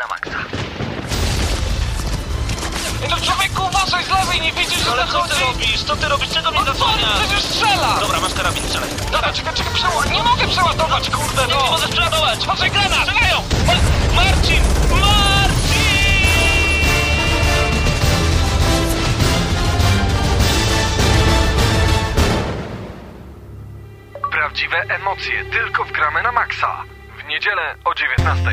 na maksa. No człowieku, uważaj z lewej, nie widzisz, że Ale co zachodzi? ty robisz? Co ty robisz? Czego mnie No co, zasłaniasz? przecież strzela! Dobra, masz karabin, strzelaj. Dobra, czekaj, czekaj, przeładować. Nie mogę przeładować, kurde, Nie, no! nie możesz przeładować! Uważaj, granat! Strzelają! Ma- Marcin! Marcin! Prawdziwe emocje tylko w gramy na maksa. W niedzielę o 19.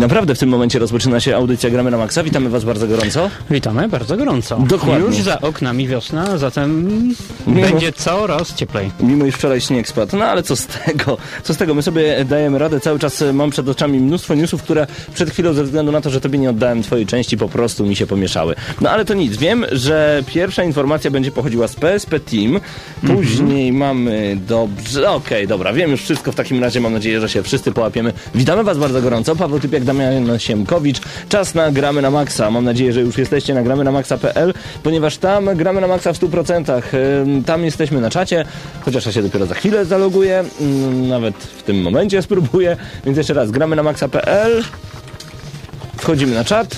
naprawdę w tym momencie rozpoczyna się audycja Gramy na Maxa. Witamy Was bardzo gorąco. Witamy bardzo gorąco. Dokładnie. Już za oknami wiosna, zatem Mimo- będzie coraz cieplej. Mimo iż wczoraj śnieg spadł. No ale co z tego? Co z tego? My sobie dajemy radę. Cały czas e, mam przed oczami mnóstwo newsów, które przed chwilą ze względu na to, że Tobie nie oddałem Twojej części, po prostu mi się pomieszały. No ale to nic. Wiem, że pierwsza informacja będzie pochodziła z PSP Team. Później mamy... Dobrze, okej, dobra. Wiem już wszystko. W takim razie mam nadzieję, że się wszyscy połapiemy. Witamy Was bardzo gorąco. Paweł Typiak, Damian Siemkowicz. Czas na Gramy na Maxa. Mam nadzieję, że już jesteście na gramy na maxa.pl, ponieważ tam gramy na Maxa w 100%. Ym, Tam jesteśmy na czacie, chociaż ja się dopiero za chwilę zaloguję. Nawet w tym momencie spróbuję. Więc jeszcze raz, gramy na maxa.pl. Wchodzimy na czat.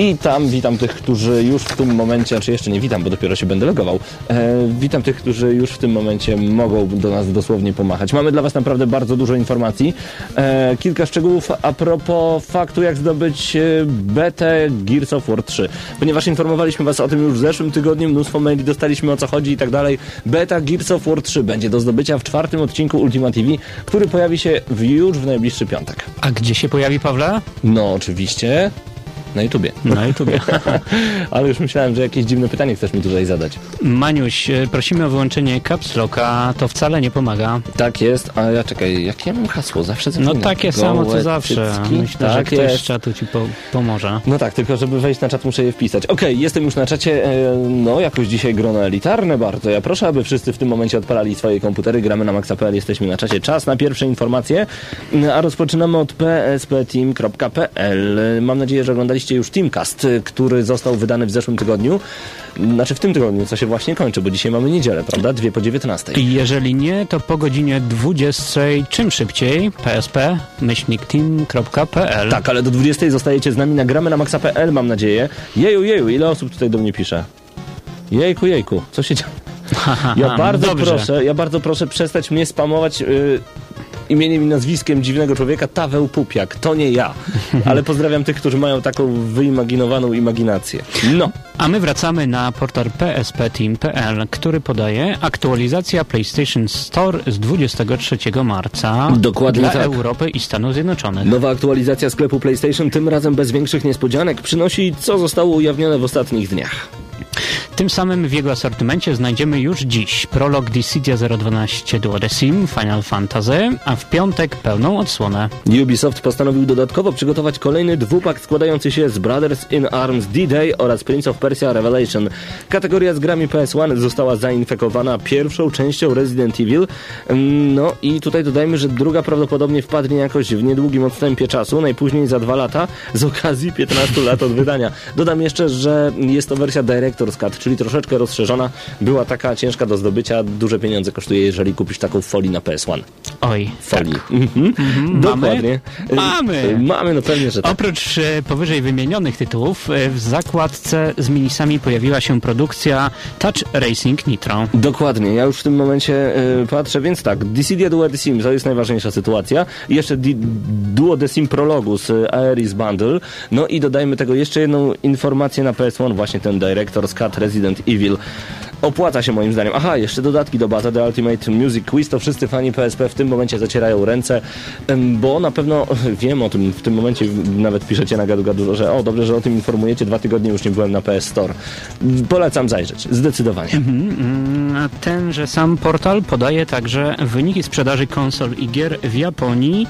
I tam witam tych, którzy już w tym momencie, czy jeszcze nie witam, bo dopiero się będę logował. E, witam tych, którzy już w tym momencie mogą do nas dosłownie pomachać. Mamy dla Was naprawdę bardzo dużo informacji. E, kilka szczegółów a propos faktu, jak zdobyć e, betę Gears of War 3. Ponieważ informowaliśmy Was o tym już w zeszłym tygodniu, mnóstwo maili dostaliśmy o co chodzi i tak dalej. Beta Gears of War 3 będzie do zdobycia w czwartym odcinku Ultima TV, który pojawi się w już w najbliższy piątek. A gdzie się pojawi Pawle? No, oczywiście. Na YouTubie. Na YouTubie. Ale już myślałem, że jakieś dziwne pytanie chcesz mi tutaj zadać. Maniuś, e, prosimy o wyłączenie caps locka, to wcale nie pomaga. Tak jest, a ja czekaj, jakie mam hasło? Zawsze No zapominam. takie samo co zawsze. cycki? Myślę, że tak ktoś jest. z czatu ci po pomoże. No tak, tylko żeby wejść na czat muszę je wpisać. Okej, jestem już na czacie, e, no jakoś dzisiaj grono elitarne bardzo. Ja proszę, aby wszyscy w tym momencie odpalali swoje komputery, gramy na maxa.pl, jesteśmy na czacie. Czas na pierwsze informacje, Mm, a rozpoczynamy od pspteam.pl. Mam nadzieję, że oglądaliście już Teamcast, y, który został wydany w zeszłym tygodniu. Znaczy w tym tygodniu, co się właśnie kończy, bo dzisiaj mamy niedzielę, prawda? Dwie po 19. I jeżeli nie, to po godzinie 20 czym szybciej psp-team.pl Tak, ale do 20 zostajecie z nami, nagramy na maxa.pl, mam nadzieję. Jeju, jeju, ile osób tutaj do mnie pisze? Jejku, jejku, co się dzieje? Ja bardzo dobrze. proszę, ja bardzo proszę przestać mnie spamować y, imieniem i nazwiskiem dziwnego człowieka, Taweł Pupiak. To nie ja. Ale pozdrawiam tych, którzy mają taką wyimaginowaną imaginację. No. A my wracamy na portal psp.team.pl, który podaje aktualizacja PlayStation Store z 23 marca Dokładnie dla tak. Europy i Stanów Zjednoczonych. Nowa aktualizacja sklepu PlayStation, tym razem bez większych niespodzianek, przynosi co zostało ujawnione w ostatnich dniach. Tym samym w jego asortymencie znajdziemy już dziś prolog Dissidia 012 Duodecim Final Fantasy, a w piątek pełną odsłonę. Ubisoft postanowił dodatkowo przygotować kolejny dwupak składający się z Brothers in Arms D-Day oraz Prince of Persia Revelation. Kategoria z grami PS1 została zainfekowana pierwszą częścią Resident Evil. Mm, No i tutaj dodajmy, że druga prawdopodobnie wpadnie jakoś w niedługim odstępie czasu, najpóźniej za dwa lata, z okazji 15 lat od wydania. Dodam jeszcze, że jest to wersja Cut, czyli troszeczkę rozszerzona. Była taka ciężka do zdobycia, duże pieniądze kosztuje, jeżeli kupisz taką folię na PS1. Oj, Folii. tak. Mhm. Dokładnie. Mamy. Y, Mamy, no pewnie, że tak. Oprócz e, powyżej wymienionych tytułów, e, w zakładce z minisami pojawiła się produkcja Touch Racing Nitro. Dokładnie, ja już w tym momencie y, patrzę, więc tak, Dissidia Duo Decim to jest najważniejsza sytuacja. Jeszcze Duo Decim Prologus y, Aeris Bundle. No i dodajmy tego jeszcze jedną informację na PS1, właśnie ten Director's Cut Resident Evil. Opłaca się moim zdaniem. Aha, jeszcze dodatki do baza The Ultimate Music Quiz, to wszyscy fani PSP w tym momencie zacierają ręce, bo na pewno wiem o tym, w tym momencie nawet piszecie na gadu gadu, że o, dobrze, że o tym informujecie, dwa tygodnie już nie byłem na PS Store. Polecam zajrzeć, zdecydowanie. Mm, a Tenże sam portal podaje także wyniki sprzedaży konsol i gier w Japonii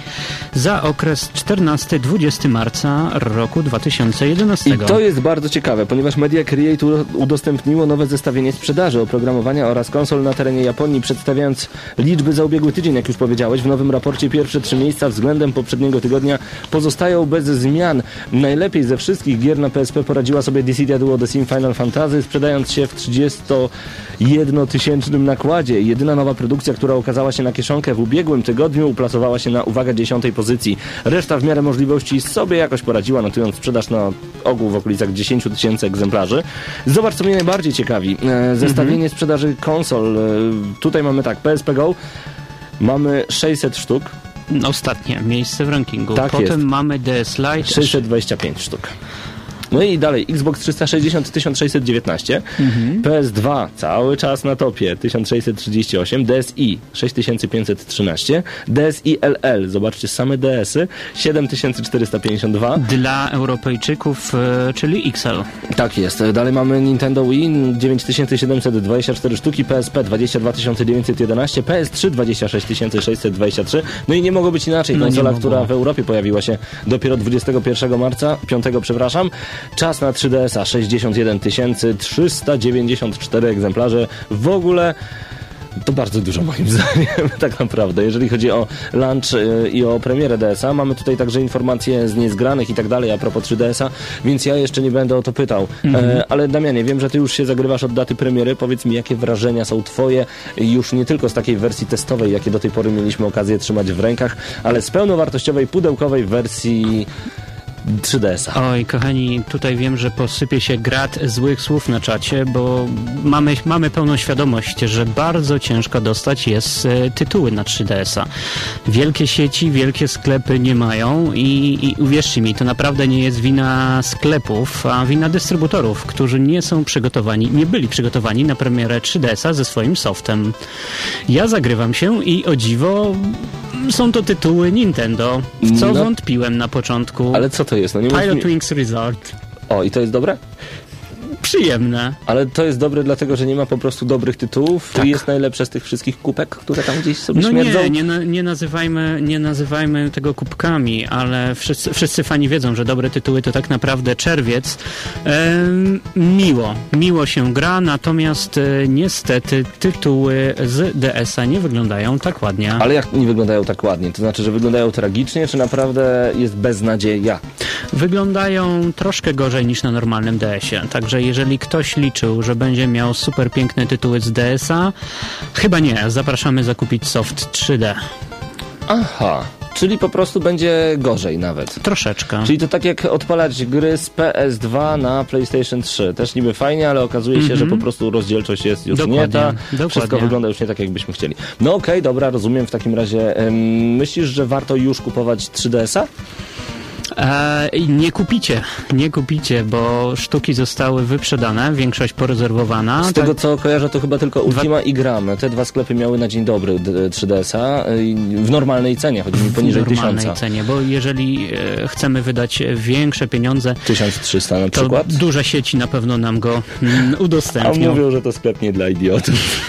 za okres 14-20 marca roku 2011. I to jest bardzo ciekawe, ponieważ Media Creator udostępniło nowe zestawienie sprzedaży sprzedaży oprogramowania oraz konsol na terenie Japonii, przedstawiając liczby za ubiegły tydzień, jak już powiedziałeś. W nowym raporcie pierwsze trzy miejsca względem poprzedniego tygodnia pozostają bez zmian. Najlepiej ze wszystkich gier na PSP poradziła sobie Dissidia Duo The Sim Final Fantasy, sprzedając się w 31-tysięcznym nakładzie. Jedyna nowa produkcja, która okazała się na kieszonkę w ubiegłym tygodniu, uplasowała się na, uwaga, dziesiątej pozycji. Reszta w miarę możliwości sobie jakoś poradziła, notując sprzedaż na ogół w okolicach 10 tysięcy egzemplarzy. Zobacz, co mnie najbardziej ciekawi. E, Zestawienie sprzedaży konsol. E, Tutaj mamy tak, PSP Go. Mamy 600 sztuk, Ostatnie miejsce w rankingu. Tak Potem jest. mamy DS Lite. 625 sztuk. No i dalej, Xbox 360 1619, PS2 cały czas na topie 1638, DSi 6513, DSi LL, zobaczcie same DSy 7452. Dla Europejczyków, e, czyli XL. Tak jest. Dalej mamy Nintendo Wii 9724 sztuki, PSP 22911, PS3 26623. No i nie mogło być inaczej. No Konsola, mogło. która w Europie pojawiła się dopiero 21 marca, 5 przepraszam. Czas na 3DS-a 61 394 egzemplarze. W ogóle to bardzo dużo moim zdaniem, tak naprawdę. Jeżeli chodzi o launch y, i o premierę DS-a, mamy tutaj także informacje z niezgranych i tak dalej a propos 3DS-a, więc ja jeszcze nie będę o to pytał. E, ale Damianie, wiem, że ty już się zagrywasz od daty premiery. Powiedz mi, jakie wrażenia są twoje już nie tylko z takiej wersji testowej, jakie do tej pory mieliśmy okazję trzymać w rękach, ale z pełnowartościowej, pudełkowej wersji 3DS-a. Oj, kochani, tutaj wiem, że posypie się grat złych słów na czacie, bo mamy, mamy pełną świadomość, że bardzo ciężko dostać jest e, tytuły na 3DS-a. Wielkie sieci, wielkie sklepy nie mają i, i uwierzcie mi, to naprawdę nie jest wina sklepów, a wina dystrybutorów, którzy nie są przygotowani, nie byli przygotowani na premierę 3DS-a ze swoim softem. Ja zagrywam się i o dziwo są to tytuły Nintendo, w co No. wątpiłem na początku. Ale co to jest? No nie Pilot. Wings Resort. O, i to jest dobre? Przyjemne. Ale to jest dobre dlatego, że nie ma po prostu dobrych tytułów Tak. i jest najlepsze z tych wszystkich kupek, które tam gdzieś sobie No śmierdzą. nie, nie, na- nie, nazywajmy, nie nazywajmy tego kubkami, ale wszyscy, wszyscy fani wiedzą, że dobre tytuły to tak naprawdę czerwiec. Em, miło, miło się gra, natomiast e, niestety tytuły z DS-a nie wyglądają tak ładnie. Ale jak nie wyglądają tak ładnie? To znaczy, że wyglądają tragicznie, czy naprawdę jest beznadzieja? Wyglądają troszkę gorzej niż na normalnym DS-ie. Także jeżeli ktoś liczył, że będzie miał super piękne tytuły z DS-a, chyba nie. Zapraszamy zakupić soft 3D. Aha, czyli po prostu będzie gorzej nawet. Troszeczkę. Czyli to tak jak odpalać gry z PS2 na PlayStation 3. Też niby fajnie, ale okazuje się, że po prostu rozdzielczość jest już Mhm. Dokładnie, nie ta. Wszystko dokładnie. wygląda już nie tak, jakbyśmy chcieli. No okej, dobra, rozumiem w takim razie. Em, myślisz, że warto już kupować 3DS-a? E, nie kupicie, nie kupicie, bo sztuki zostały wyprzedane, większość porezerwowana. Z Tak- tego co kojarzę, to chyba tylko Ultima i Gram. Te dwa sklepy miały na dzień dobry d- 3DS-a y, w normalnej cenie, chodzi mi poniżej w normalnej 1000. cenie, bo jeżeli e, chcemy wydać większe pieniądze, 1300 na to przykład. duże sieci na pewno nam go mm, A udostępnią. mówią, że to sklep nie dla idiotów.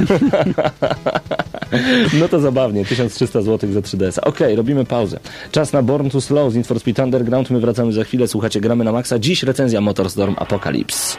no to zabawnie, 1300 zł za 3DS. Okej, robimy pauzę. Czas na Born to Slow z Need for Speed Underground. My wracamy za chwilę. Słuchacie, gramy na maksa. Dziś recenzja Motorstorm Apocalypse.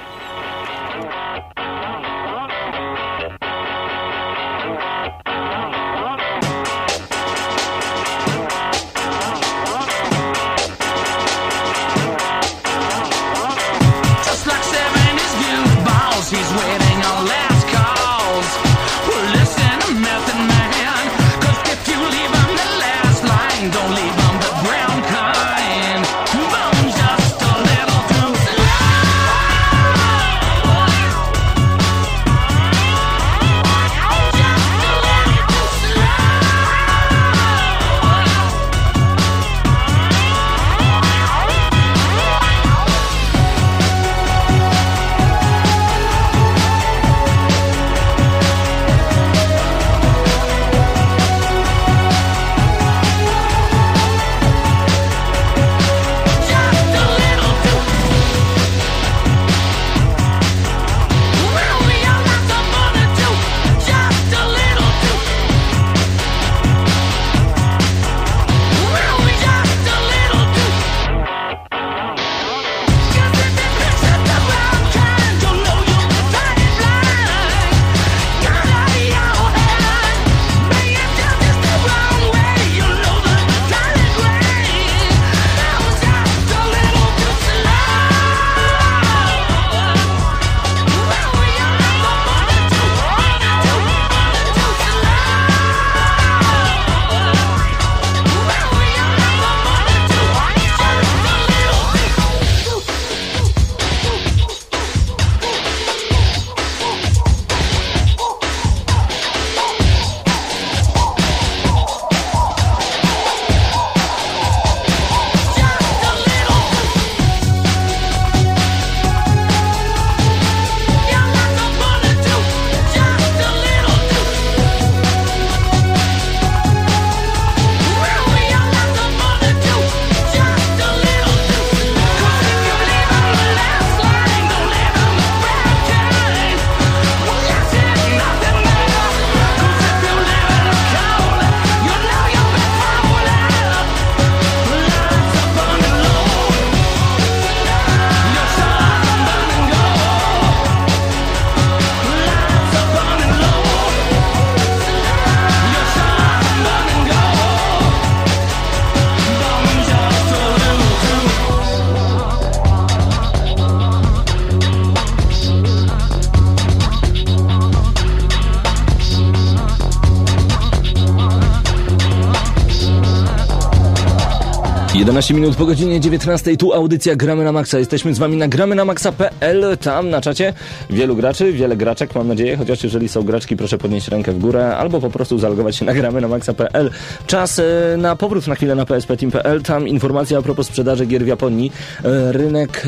11 minut po godzinie 19, tu audycja Gramy na Maxa. Jesteśmy z wami na gramy na maxa.pl. Tam na czacie wielu graczy, wiele graczek mam nadzieję, chociaż jeżeli są graczki proszę podnieść rękę w górę albo po prostu zalogować się na gramy na maxa.pl. Czas e, na powrót na chwilę na pspteam.pl. Tam informacja a propos sprzedaży gier w Japonii. E, rynek...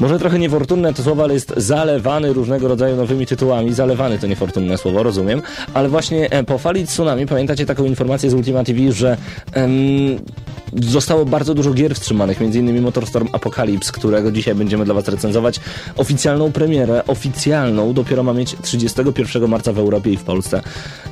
Może trochę niefortunne to słowo, ale jest zalewany różnego rodzaju nowymi tytułami. Zalewany to niefortunne słowo, rozumiem. Ale właśnie e, po fali tsunami, pamiętacie taką informację z Ultima TV, że em, zostało bardzo dużo gier wstrzymanych, m.in. Motorstorm Apocalypse, którego dzisiaj będziemy dla Was recenzować. Oficjalną premierę, oficjalną, dopiero ma mieć 31 marca w Europie i w Polsce.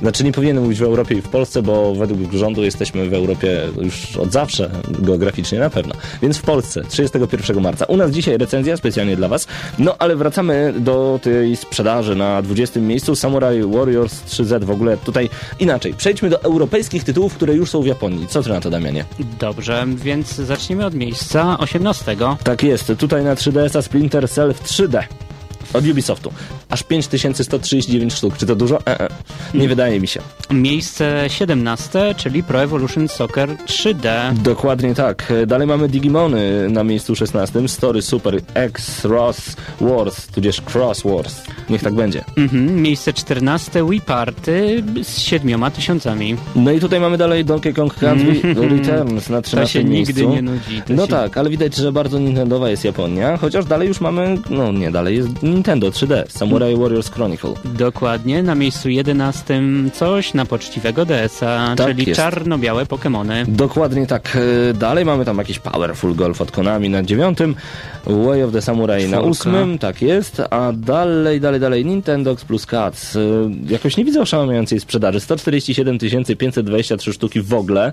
Znaczy nie powinienem mówić w Europie i w Polsce, bo według rządu jesteśmy w Europie już od zawsze, geograficznie na pewno. Więc w Polsce 31 marca. U nas dzisiaj recenzja specjalnie dla Was. No ale wracamy do tej sprzedaży na 20 miejscu. Samurai Warriors 3Z w ogóle tutaj inaczej. Przejdźmy do europejskich tytułów, które już są w Japonii. Co ty na to, Damianie? Dobrze, więc zacznijmy od miejsca 18. Tak jest. Tutaj na 3DS-a Splinter Cell w 3D. Od Ubisoftu. Aż 5139 sztuk. Czy to dużo? E -e. Nie wydaje mi się. Miejsce 17, czyli Pro Evolution Soccer 3D. Dokładnie tak. Dalej mamy Digimony na miejscu 16. Story Super X Ross Wars, tudzież Cross Wars. Niech tak będzie. Mhm. Miejsce 14, Wii Party z 7 tysiącami. No i tutaj mamy dalej Donkey Kong Country Returns na 13 To się miejscu. nigdy nie nudzi. No się... tak, ale widać, że bardzo Nintendowa jest Japonia, chociaż dalej już mamy, no nie, dalej jest Nintendo 3D, Samurai Warriors Chronicle. Dokładnie, na miejscu 11 coś na poczciwego DS-a, Tak czyli jest. czarno-białe Pokémony. Dokładnie tak. E, Dalej mamy tam jakiś Powerful Golf od Konami na dziewiątym, Way of the Samurai na Czwórka. ósmym, tak jest, a dalej, dalej, dalej Nintendox plus Cats. E, Jakoś nie widzę oszałamiającej sprzedaży. 147 523 sztuki w ogóle.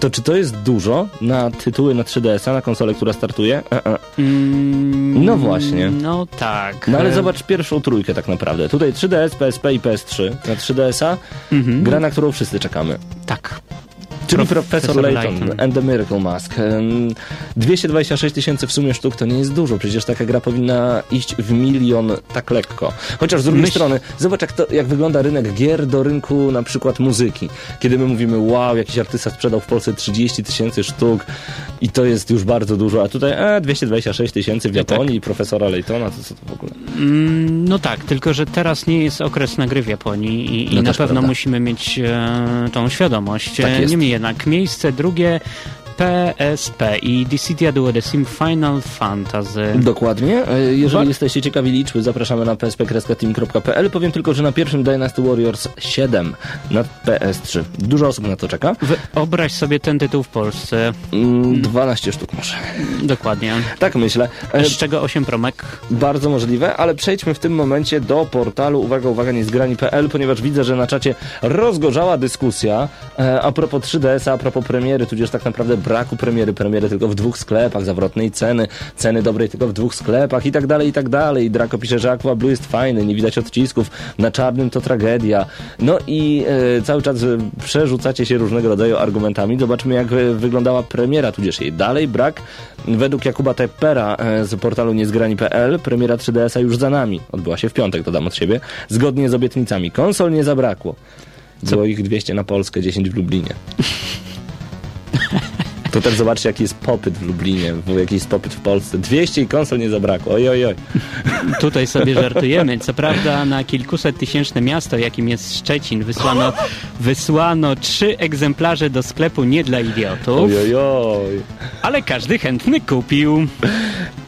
To czy to jest dużo na tytuły na 3DS-a, na konsolę, która startuje? E -e. Mm, No właśnie. No tak. No ale E, zobacz pierwszą trójkę tak naprawdę. Tutaj 3DS, PSP i PS3 na 3DS-a. Mhm. Gra, na którą wszyscy czekamy. Tak. Czyli Profesor Profesor Layton, Layton. and the Miracle Mask. Em, 226 tysięcy w sumie sztuk to nie jest dużo, przecież taka gra powinna iść w milion tak lekko. Chociaż z drugiej Myśl- strony, zobacz jak, to, jak wygląda rynek gier do rynku na przykład muzyki. Kiedy my mówimy, wow, jakiś artysta sprzedał w Polsce 30 tysięcy sztuk i to jest już bardzo dużo, a tutaj e, 226 tysięcy w Japonii i Profesora Laytona, to co to w ogóle? Mm, No tak, tylko że teraz nie jest okres na gry w Japonii i, i No na pewno prawda. musimy mieć e, tą świadomość. Tak E, jest. Niemniej jednak miejsce drugie PSP i Dissidia Duodecim Final Fantasy. Dokładnie. E, Jeżeli jesteście ciekawi liczby, zapraszamy na psp-team.pl. Powiem tylko, że na pierwszym Dynasty Warriors 7 na PS3. Dużo osób na to czeka. Wyobraź sobie ten tytuł w Polsce. Mm, 12 sztuk może. Dokładnie. Tak myślę. E, Z czego 8 promek. Bardzo możliwe, ale przejdźmy w tym momencie do portalu uwaga, uwaga, niezgrani.pl, ponieważ widzę, że na czacie rozgorzała dyskusja e, a propos 3DS-a, a propos premiery, tudzież tak naprawdę braku premiery, premiery tylko w dwóch sklepach, zawrotnej ceny, ceny dobrej tylko w dwóch sklepach i tak dalej, i tak dalej. Draco pisze, że Aqua Blue jest fajny, nie widać odcisków, na czarnym to tragedia. No i e, cały czas przerzucacie się różnego rodzaju argumentami. Zobaczmy, jak e, wyglądała premiera, tudzież jej dalej brak. Według Jakuba Teppera e, z portalu niezgrani.pl premiera 3DS-a już za nami. Odbyła się w piątek, dodam od siebie. Zgodnie z obietnicami. Konsol nie zabrakło. Było ich 200 na Polskę, 10 w Lublinie. To też zobaczcie, jaki jest popyt w Lublinie, jaki jest popyt w Polsce. 200 i konsol nie zabrakło. Oj, oj, oj. Tutaj sobie żartujemy. Co prawda na kilkuset tysięczne miasto, jakim jest Szczecin, wysłano, wysłano trzy egzemplarze do sklepu nie dla idiotów, Oj, oj, oj. ale każdy chętny kupił.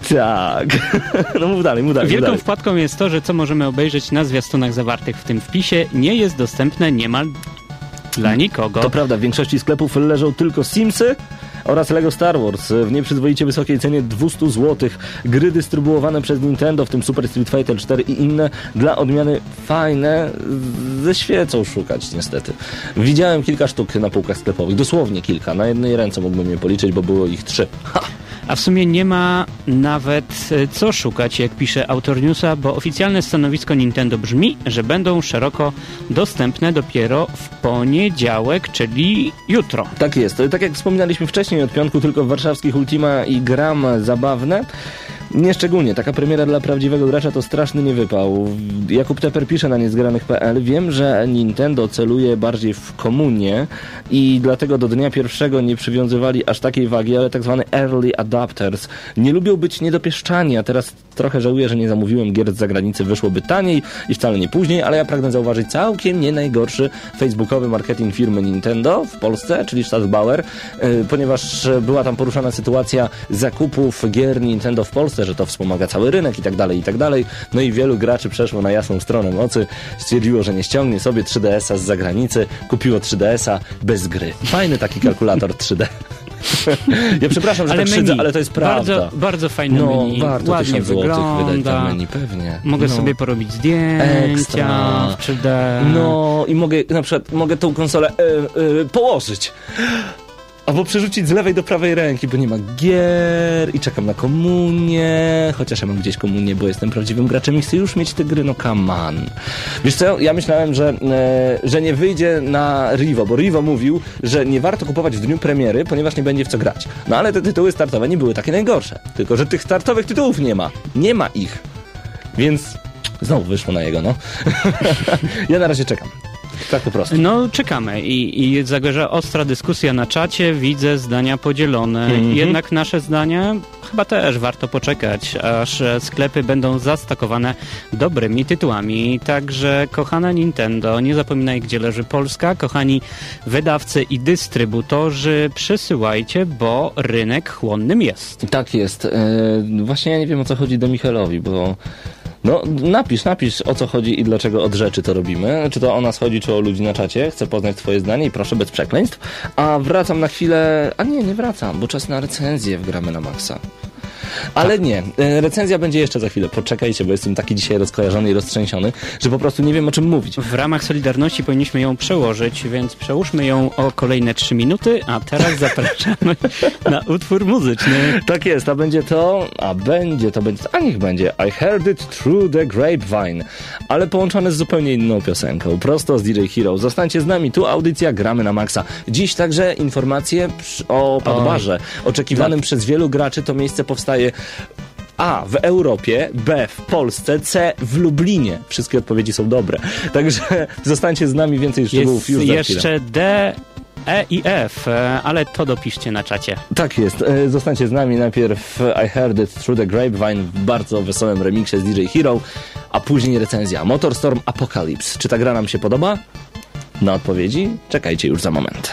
Tak. No mów dalej, mów dalej. mów Wielką dalej. wpadką jest to, że co możemy obejrzeć na zwiastunach zawartych w tym wpisie, nie jest dostępne niemal dla nikogo. To prawda, w większości sklepów leżą tylko Simsy oraz Lego Star Wars w nieprzyzwoicie wysokiej cenie 200 zł. Gry dystrybuowane przez Nintendo, w tym Super Street Fighter 4 i inne, dla odmiany fajne, ze świecą szukać niestety. Widziałem kilka sztuk na półkach sklepowych, dosłownie kilka. Na jednej ręce mógłbym je policzyć, bo było ich trzy. Ha! A w sumie nie ma nawet e, co szukać, jak pisze autor newsa, bo oficjalne stanowisko Nintendo brzmi, że będą szeroko dostępne dopiero w poniedziałek, czyli jutro. Tak jest. Tak jak wspominaliśmy wcześniej, od piątku tylko w warszawskich Ultima i gram zabawne. Nieszczególnie. Taka premiera dla prawdziwego gracza to straszny niewypał. Jakub Teper pisze na niezgranych.pl. Wiem, że Nintendo celuje bardziej w komunię i dlatego do dnia pierwszego nie przywiązywali aż takiej wagi, ale tak zwany early adapters nie lubią być niedopieszczani, a teraz trochę żałuję, że nie zamówiłem gier z zagranicy. Wyszłoby taniej i wcale nie później, ale ja pragnę zauważyć całkiem nie najgorszy facebookowy marketing firmy Nintendo w Polsce, czyli Stadtbauer, y, ponieważ była tam poruszana sytuacja zakupów gier Nintendo w Polsce, że to wspomaga cały rynek i tak dalej, i tak dalej. No i wielu graczy przeszło na jasną stronę mocy, stwierdziło, że nie ściągnie sobie 3DS-a z zagranicy, kupiło 3DS-a bez gry. Fajny taki kalkulator 3D. ja przepraszam, że Ale tak szydzę, ale to jest prawda. Bardzo, bardzo fajne no, menu. warto Ładnie 1000 złotych wydać wygląda. na menu, pewnie. Mogę no. sobie porobić zdjęcia Ekstra. w 3D. No i mogę na przykład mogę tą konsolę e, e, położyć. Albo przerzucić z lewej do prawej ręki, bo nie ma gier i czekam na komunię. Chociaż ja mam gdzieś komunię, bo jestem prawdziwym graczem i chcę już mieć te gry, no come on. Wiesz co, ja myślałem, że, e, że nie wyjdzie na Rivo, bo Rivo mówił, że nie warto kupować w dniu premiery, ponieważ nie będzie w co grać. No ale te tytuły startowe nie były takie najgorsze. Tylko, że tych startowych tytułów nie ma. Nie ma ich. Więc znowu wyszło na jego, no. ja na razie czekam. Tak po prostu. No, czekamy i, i zagorzała ostra dyskusja na czacie, widzę zdania podzielone. Mhm. Jednak nasze zdania chyba też warto poczekać, aż sklepy będą zastakowane dobrymi tytułami. Także kochana Nintendo, nie zapominaj gdzie leży Polska, kochani wydawcy i dystrybutorzy, przesyłajcie, bo rynek chłonnym jest. Tak jest. E, właśnie ja nie wiem o co chodzi do Michelowi, bo. No, napisz, napisz o co chodzi i dlaczego od rzeczy to robimy. Czy to o nas chodzi, czy o ludzi na czacie. Chcę poznać twoje zdanie i proszę bez przekleństw. A wracam na chwilę... A nie, nie wracam, bo czas na recenzję w Gramy na Maxa. Ale nie, e, recenzja będzie jeszcze za chwilę. Poczekajcie, bo jestem taki dzisiaj rozkojarzony i roztrzęsiony, że po prostu nie wiem o czym mówić. W ramach Solidarności powinniśmy ją przełożyć, więc przełóżmy ją o kolejne 3 minuty, a teraz zapraszamy na utwór muzyczny. Tak jest, a będzie to, a będzie to, będzie, a niech będzie I Heard It Through the Grapevine, ale połączone z zupełnie inną piosenką, prosto z DJ Hero. Zostańcie z nami, tu audycja Gramy na Maxa. Dziś także informacje o Padbarze. Oczekiwanym przez wielu graczy to miejsce powstaje a. W Europie, B. W Polsce, C. W Lublinie. Wszystkie odpowiedzi są dobre. Także zostańcie z nami, więcej szczegółów Jest już za chwilę. jeszcze D, E i F, e, ale to dopiszcie na czacie. Tak jest. E, Zostańcie z nami najpierw I Heard It Through the Grapevine w bardzo wesołym remiksie z DJ Hero, a później recenzja Motorstorm Apocalypse. Czy ta gra nam się podoba? Na odpowiedzi czekajcie już za moment.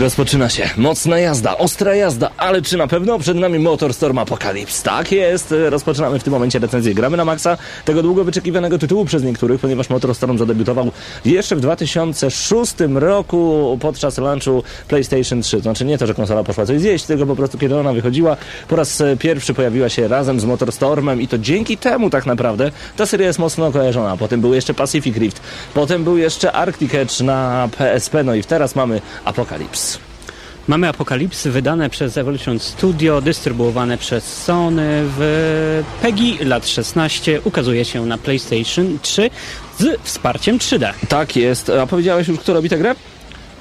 Rozpoczyna się mocna jazda, ostra jazda, ale czy na pewno przed nami Motorstorm Apocalypse? Tak jest, rozpoczynamy w tym momencie recenzję. Gramy na maksa tego długo wyczekiwanego tytułu przez niektórych, ponieważ Motorstorm zadebiutował jeszcze w 2006 roku podczas launchu PlayStation 3. Znaczy nie to, że konsola poszła coś zjeść, tylko po prostu kiedy ona wychodziła, po raz pierwszy pojawiła się razem z Motorstormem i to dzięki temu tak naprawdę ta seria jest mocno kojarzona. Potem był jeszcze Pacific Rift, potem był jeszcze Arctic Edge na PSP, no i teraz mamy Apocalypse. Mamy Apokalipsy wydane przez Evolution Studio, dystrybuowane przez Sony w PEGI lat 16. Ukazuje się na PlayStation 3 z wsparciem 3D. Tak jest. A powiedziałeś już, kto robi tę grę?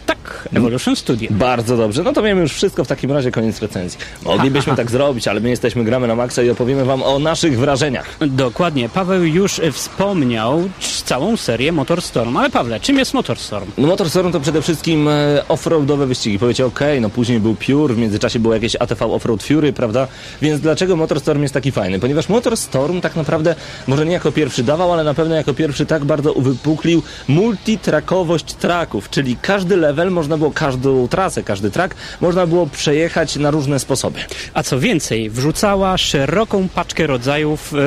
Tak, Evolution Studio. Bardzo dobrze. No to wiemy już wszystko w takim razie, koniec recenzji. Moglibyśmy tak zrobić, ale my jesteśmy Gramy na Maxa i opowiemy wam o naszych wrażeniach. Dokładnie. Paweł już wspomniał całą serię Motorstorm. Ale Pawle, czym jest Motorstorm? No Motorstorm to przede wszystkim e, offroadowe wyścigi. Powiecie, okej, no później był Pure, w międzyczasie było jakieś ATV Offroad Fury, prawda? Więc dlaczego Motorstorm jest taki fajny? Ponieważ Motorstorm tak naprawdę, może nie jako pierwszy dawał, ale na pewno jako pierwszy tak bardzo uwypuklił multitrakowość traków, czyli każdy level można było, każdą trasę, każdy track można było przejechać na różne sposoby. A co więcej, wrzucała szeroką paczkę rodzajów e,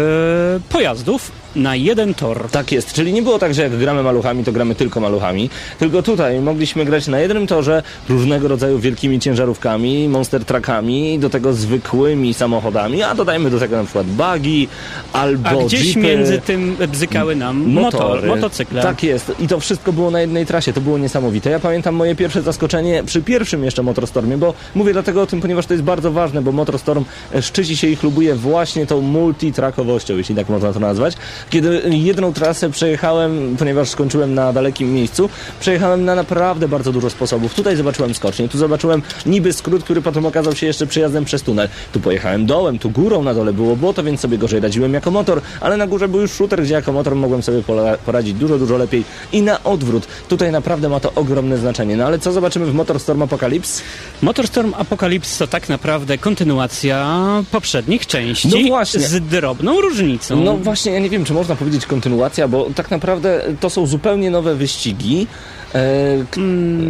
pojazdów na jeden tor. Tak jest, czyli nie było tak, że jak gramy maluchami, to gramy tylko maluchami, tylko tutaj mogliśmy grać na jednym torze różnego rodzaju wielkimi ciężarówkami, monster truckami, do tego zwykłymi samochodami, a dodajmy do tego na przykład buggy albo A gdzieś jeepy, między tym bzykały nam motor, motory. motocykle. Tak jest. I to wszystko było na jednej trasie. To było niesamowite. Ja pamiętam moje pierwsze zaskoczenie przy pierwszym jeszcze Motorstormie, bo mówię dlatego o tym, ponieważ to jest bardzo ważne, bo Motorstorm e, szczyci się i chlubuje właśnie tą multitrakowością, jeśli tak można to nazwać. Kiedy jedną trasę przejechałem, ponieważ skończyłem na dalekim miejscu, przejechałem na naprawdę bardzo dużo sposobów. Tutaj zobaczyłem skocznię, tu zobaczyłem niby skrót, który potem okazał się jeszcze przejazdem przez tunel. Tu pojechałem dołem, tu górą, na dole było błoto, więc sobie gorzej radziłem jako motor, ale na górze był już shooter, gdzie jako motor mogłem sobie poradzić dużo, dużo lepiej i na odwrót. Tutaj naprawdę ma to ogromne znaczenie. No ale co zobaczymy w Motorstorm Apocalypse? Motorstorm Apocalypse to tak naprawdę kontynuacja poprzednich części No właśnie. z drobną różnicą. No właśnie, ja nie wiem, czy można powiedzieć kontynuacja, bo tak naprawdę to są zupełnie nowe wyścigi. E, k-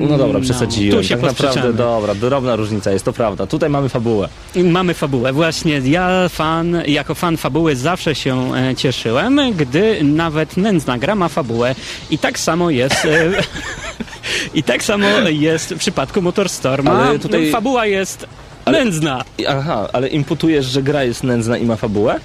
no dobra, przesadziłem. tu się tak naprawdę, dobra, drobna różnica jest, to prawda. Tutaj mamy fabułę. Mamy fabułę. Właśnie ja fan, jako fan fabuły zawsze się e, cieszyłem, gdy nawet nędzna gra ma fabułę. I tak samo jest... E, I tak samo jest w przypadku Motorstorma. Ale tutaj- Fabuła jest Ale- nędzna. Aha, ale imputujesz, że gra jest nędzna i ma fabułę?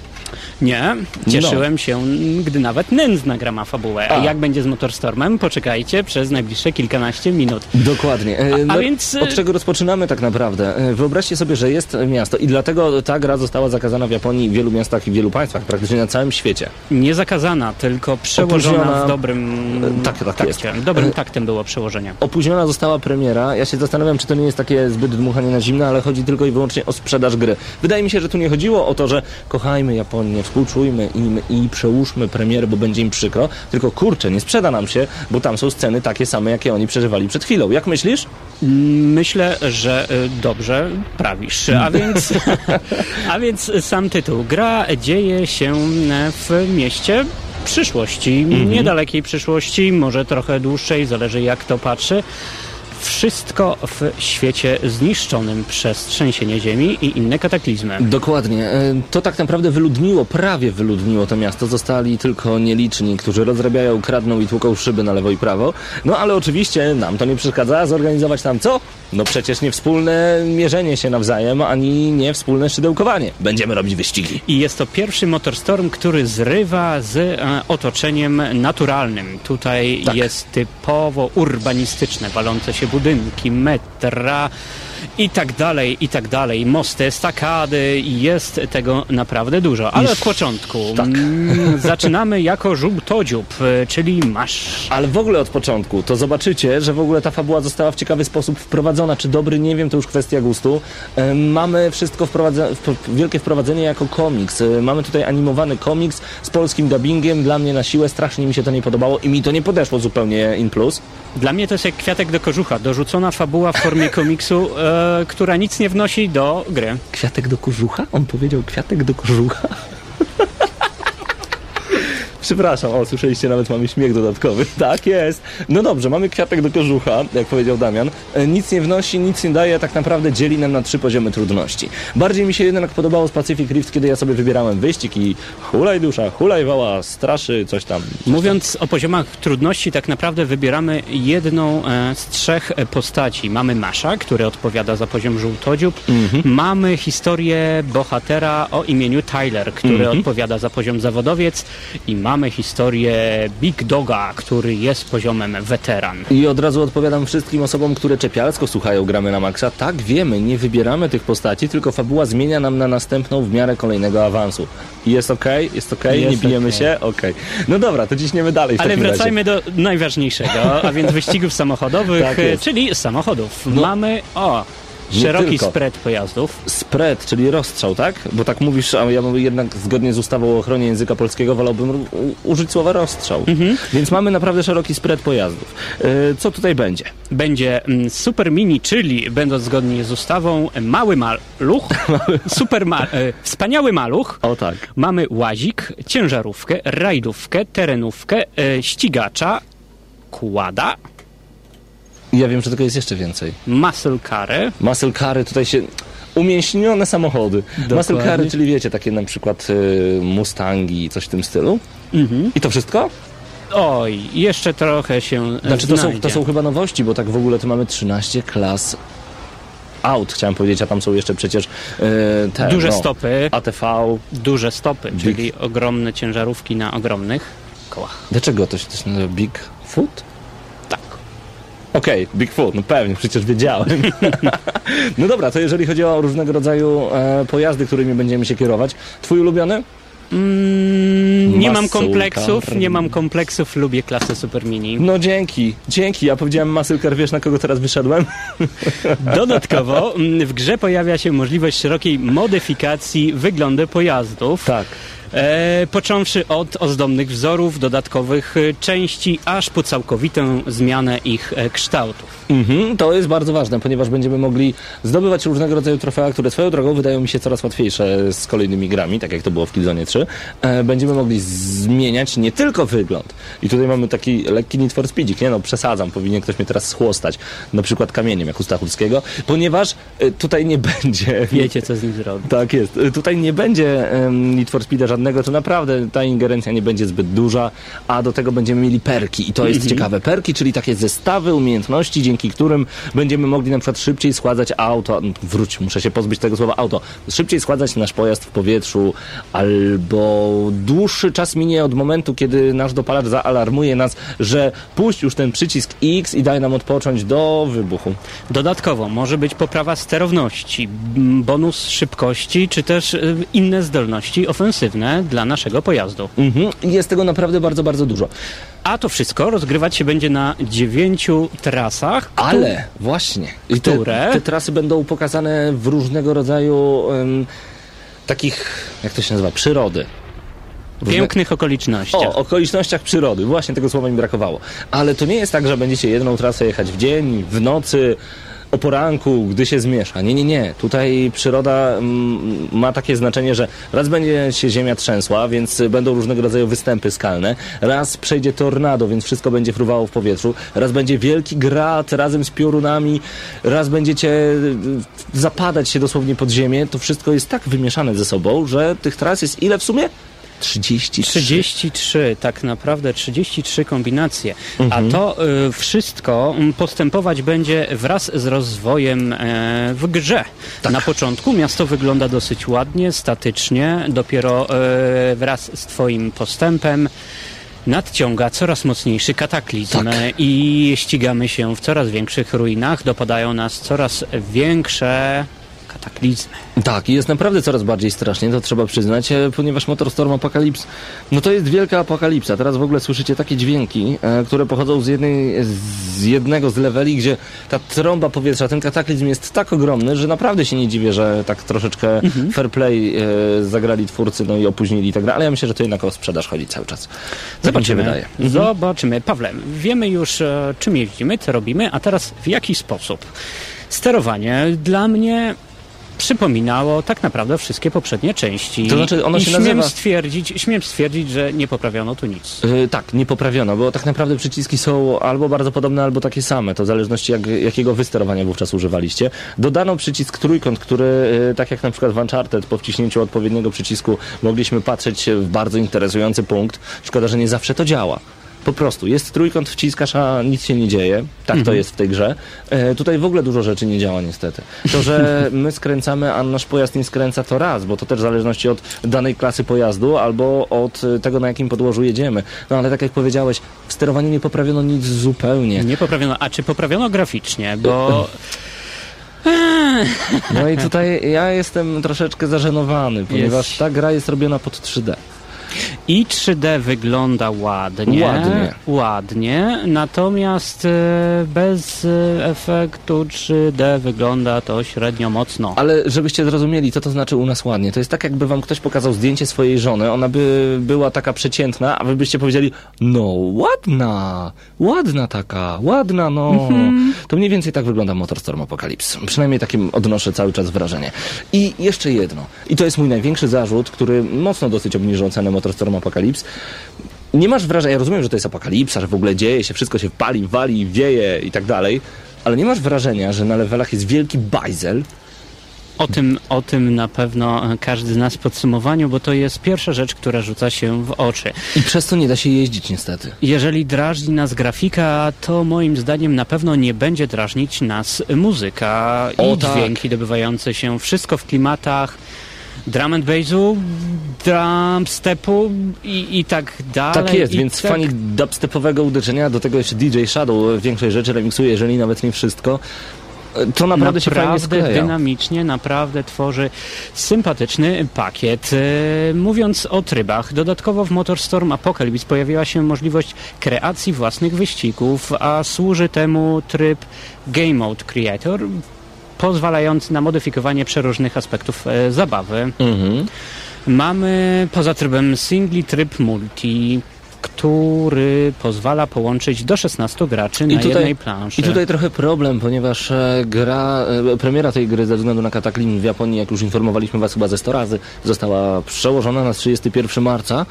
Nie, cieszyłem się, gdy nawet nędzna gra ma fabułę. A. Jak będzie z Motorstormem? Poczekajcie przez najbliższe kilkanaście minut. Dokładnie. E, A- a więc, e, Od czego rozpoczynamy tak naprawdę? E, Wyobraźcie sobie, że jest miasto i dlatego ta gra została zakazana w Japonii, w wielu miastach i w wielu państwach, praktycznie na całym świecie. Nie zakazana, tylko przełożona Opóźniona- w dobrym E, tak, tak takcie. jest. Dobrym E, taktem było przełożenie. Opóźniona została premiera. Ja się zastanawiam, czy to nie jest takie zbyt dmuchanie na zimno, ale chodzi tylko i wyłącznie o sprzedaż gry. Wydaje mi się, że tu nie chodziło o to, że kochajmy Japonię, współczujmy im i przełóżmy premierę, bo będzie im przykro, tylko kurczę, nie sprzeda nam się, bo tam są sceny takie same, jakie oni przeżywali przed chwilą. Jak myślisz? Myślę, że y, dobrze prawisz. A więc, a więc sam tytuł. Gra dzieje się w mieście przyszłości, Mhm. niedalekiej przyszłości, może trochę dłuższej, zależy jak to patrzy. Wszystko w świecie zniszczonym przez trzęsienie ziemi i inne kataklizmy. Dokładnie. E, To tak naprawdę wyludniło, prawie wyludniło to miasto. Zostali tylko nieliczni, którzy rozrabiają, kradną i tłuką szyby na lewo i prawo. No ale oczywiście nam to nie przeszkadza zorganizować tam co? No przecież nie wspólne mierzenie się nawzajem, ani nie wspólne szydełkowanie. Będziemy robić wyścigi. I jest to pierwszy Motorstorm, który zrywa z e, otoczeniem naturalnym. Tutaj Tak. jest typowo urbanistyczne, walące się budynki, metra i tak dalej, i tak dalej. Mosty, estakady i jest tego naprawdę dużo. Ale od początku tak. mm, zaczynamy jako żółtodziób, e, czyli masz Ale w ogóle od początku, to zobaczycie, że w ogóle ta fabuła została w ciekawy sposób wprowadzona. Czy dobry, nie wiem, to już kwestia gustu. E, Mamy wszystko wprowadza- w, wielkie wprowadzenie jako komiks. E, Mamy tutaj animowany komiks z polskim dubbingiem. Dla mnie na siłę strasznie mi się to nie podobało i mi to nie podeszło zupełnie in plus. Dla mnie to jest jak kwiatek do kożucha, dorzucona fabuła w formie komiksu, e, która nic nie wnosi do gry. Kwiatek do kożucha? On powiedział kwiatek do kożucha? Przepraszam, o, słyszeliście, nawet mamy śmiech dodatkowy. Tak jest. No dobrze, mamy kwiatek do kożucha, jak powiedział Damian. E, Nic nie wnosi, nic nie daje, tak naprawdę dzieli nam na trzy poziomy trudności. Bardziej mi się jednak podobało z Pacific Rift, kiedy ja sobie wybierałem wyścig i hulaj dusza, hulaj wała, straszy, coś tam. Mówiąc o poziomach trudności, tak naprawdę wybieramy jedną e, z trzech e, postaci. Mamy Masza, który odpowiada za poziom żółtodziób. Mamy historię bohatera o imieniu Tyler, który odpowiada za poziom zawodowiec. I mamy historię Big Doga, który jest poziomem weteran. I od razu odpowiadam wszystkim osobom, które czepialsko słuchają Gramy na Maxa. Tak, wiemy, nie wybieramy tych postaci, tylko fabuła zmienia nam na następną w miarę kolejnego awansu. Jest okej? Jest okej? Jest nie bijemy okej. się? Okej. No dobra, to ciśniemy dalej Ale wracajmy do najważniejszego, a więc wyścigów samochodowych, Tak czyli samochodów. No. Mamy, o, Nie szeroki tylko. spread pojazdów. Spread, czyli rozstrzał, tak? Bo tak mówisz, a ja bym jednak zgodnie z ustawą o ochronie języka polskiego wolałbym użyć słowa rozstrzał. Mhm. Więc mamy naprawdę szeroki spread pojazdów. E, Co tutaj będzie? Będzie mm, Super Mini, czyli będąc zgodnie z ustawą, mały maluch, super ma- e, wspaniały maluch. O tak. Mamy łazik, ciężarówkę, rajdówkę, terenówkę, e, ścigacza, kłada, Ja wiem, że tego jest jeszcze więcej. muscle carę, Muscle cary tutaj się... Umięśnione samochody. Muscle cary, czyli wiecie, takie na przykład y, Mustangi i coś w tym stylu. Mhm. I to wszystko? Oj, jeszcze trochę się Znaczy to są, to są chyba nowości, bo tak w ogóle to mamy 13 klas aut, chciałem powiedzieć, a tam są jeszcze przecież y, te, Duże no, stopy, ATV. duże stopy, Big- czyli ogromne ciężarówki na ogromnych kołach. Dlaczego to się też nazywa Big Foot? Okej, Bigfoot, no pewnie, przecież wiedziałem. no dobra, to jeżeli chodzi o różnego rodzaju e, pojazdy, którymi będziemy się kierować, twój ulubiony? Mm, nie mam kompleksów, nie mam kompleksów, lubię klasę Super Mini. No dzięki, dzięki. Ja powiedziałem muscle car, wiesz na kogo teraz wyszedłem? Dodatkowo mm, w grze pojawia się możliwość szerokiej modyfikacji wyglądu pojazdów. Tak. E, począwszy od ozdobnych wzorów, dodatkowych e, części, aż po całkowitą zmianę ich e, kształtów. Mhm, to jest bardzo ważne, ponieważ będziemy mogli zdobywać różnego rodzaju trofea, które swoją drogą wydają mi się coraz łatwiejsze z kolejnymi grami, tak jak to było w Killzone 3. E, będziemy mogli zmieniać nie tylko wygląd. I tutaj mamy taki lekki Need for Speedzik, nie no, przesadzam, powinien ktoś mnie teraz schłostać, na przykład kamieniem, jak u Stachurskiego, ponieważ e, tutaj nie będzie... Wiecie, co z nim zrobić. Tak jest. Tutaj nie będzie um, Need for Speeda żadnego, to naprawdę ta ingerencja nie będzie zbyt duża, a do tego będziemy mieli perki. I to jest ciekawe. Perki, czyli takie zestawy umiejętności, dzięki którym będziemy mogli na przykład szybciej składać auto, wróć, muszę się pozbyć tego słowa auto, szybciej składać nasz pojazd w powietrzu, albo dłuższy czas minie od momentu, kiedy nasz dopalacz zaalarmuje nas, że puść już ten przycisk X i daj nam odpocząć do wybuchu. Dodatkowo może być poprawa sterowności, bonus szybkości, czy też e, inne zdolności ofensywne dla naszego pojazdu. Mhm. Jest tego naprawdę bardzo, bardzo dużo. A to wszystko rozgrywać się będzie na dziewięciu trasach. Ale właśnie. I te, Które? te trasy będą pokazane w różnego rodzaju em, takich, jak to się nazywa, przyrody. Pięknych okolicznościach. O, okolicznościach przyrody. Właśnie tego słowa mi brakowało. Ale to nie jest tak, że będziecie jedną trasę jechać w dzień, w nocy, o poranku, gdy się zmiesza. Nie, nie, nie. Tutaj przyroda mm, ma takie znaczenie, że raz będzie się ziemia trzęsła, więc będą różnego rodzaju występy skalne. Raz przejdzie tornado, więc wszystko będzie fruwało w powietrzu. Raz będzie wielki grat razem z piorunami. Raz będziecie y, zapadać się dosłownie pod ziemię. To wszystko jest tak wymieszane ze sobą, że tych tras jest ile w sumie? 33. 33, tak naprawdę 33 kombinacje. Mhm. A to y, wszystko postępować będzie wraz z rozwojem e, w grze. Tak. Na początku miasto wygląda dosyć ładnie, statycznie, dopiero e, wraz z Twoim postępem nadciąga coraz mocniejszy kataklizm Tak. e, i ścigamy się w coraz większych ruinach, dopadają nas coraz większe kataklizmy. Tak, i jest naprawdę coraz bardziej strasznie, to trzeba przyznać, e, ponieważ Motorstorm Apocalypse, no to jest wielka apokalipsa. Teraz w ogóle słyszycie takie dźwięki, e, które pochodzą z, jednej, z jednego z leveli, gdzie ta trąba powietrza, ten kataklizm jest tak ogromny, że naprawdę się nie dziwię, że tak troszeczkę fair play e, zagrali twórcy, no i opóźnili tak dalej, ale ja myślę, że to jednak o sprzedaż chodzi cały czas. Pan się wydaje? Zobaczymy. Pawle, wiemy już czym jeździmy, co robimy, a teraz w jaki sposób? Sterowanie dla mnie przypominało tak naprawdę wszystkie poprzednie części. To znaczy, ono I się śmiem nazywa- stwierdzić, śmiem stwierdzić, że nie poprawiono tu nic. Yy, tak, nie poprawiono, bo tak naprawdę przyciski są albo bardzo podobne, albo takie same. To w zależności jak, jakiego wy sterowania wówczas używaliście. Dodano przycisk trójkąt, który, yy, tak jak na przykład w Uncharted, po wciśnięciu odpowiedniego przycisku mogliśmy patrzeć w bardzo interesujący punkt. Szkoda, że nie zawsze to działa. Po prostu, jest trójkąt, wciskasz, a nic się nie dzieje. Tak to jest w tej grze. E, tutaj w ogóle dużo rzeczy nie działa niestety. To, że my skręcamy, a nasz pojazd nie skręca, to raz, bo to też w zależności od danej klasy pojazdu albo od e, tego, na jakim podłożu jedziemy. No ale tak jak powiedziałeś, w sterowaniu nie poprawiono nic zupełnie. Nie poprawiono. A czy poprawiono graficznie? Bo No i tutaj ja jestem troszeczkę zażenowany, ponieważ Jest. ta gra jest robiona pod 3D. I 3D wygląda ładnie. Ładnie. Ładnie, natomiast e, bez e, efektu 3D wygląda to średnio mocno. Ale żebyście zrozumieli, co to znaczy u nas ładnie. To jest tak, jakby wam ktoś pokazał zdjęcie swojej żony, ona by była taka przeciętna, a wy byście powiedzieli, no ładna, ładna taka, ładna, no. To mniej więcej tak wygląda Motorstorm Apocalypse. Przynajmniej takim odnoszę cały czas wrażenie. I jeszcze jedno. I to jest mój największy zarzut, który mocno dosyć obniżył cenę Motorstorm Apocalypse. Nie masz wrażenia, ja rozumiem, że to jest apokalipsa, że w ogóle dzieje się, wszystko się pali, wali, wieje i tak dalej, ale nie masz wrażenia, że na levelach jest wielki bajzel, O tym, o tym na pewno każdy z nas w podsumowaniu, bo to jest pierwsza rzecz, która rzuca się w oczy. I przez to nie da się jeździć niestety. Jeżeli drażni nas grafika, to moim zdaniem na pewno nie będzie drażnić nas muzyka O, i tak. dźwięki dobywające się. Wszystko w klimatach drum and bassu, drum stepu i, i tak dalej. Tak jest, więc tak... fani dubstepowego uderzenia, do tego jeszcze DJ Shadow większej rzeczy remiksuje, jeżeli nawet nie wszystko. To naprawdę, się fajnie Naprawdę skleja. dynamicznie, naprawdę tworzy sympatyczny pakiet. E, Mówiąc o trybach, dodatkowo w Motorstorm Apocalypse pojawiła się możliwość kreacji własnych wyścigów, a służy temu tryb Game Mode Creator, pozwalający na modyfikowanie przeróżnych aspektów e, zabawy. Mhm. Mamy poza trybem singli tryb multi, który pozwala połączyć do 16 graczy na jednej planszy. I tutaj trochę problem, ponieważ e, gra, e, premiera tej gry ze względu na kataklizm w Japonii, jak już informowaliśmy was chyba ze 100 razy, została przełożona na 31 marca.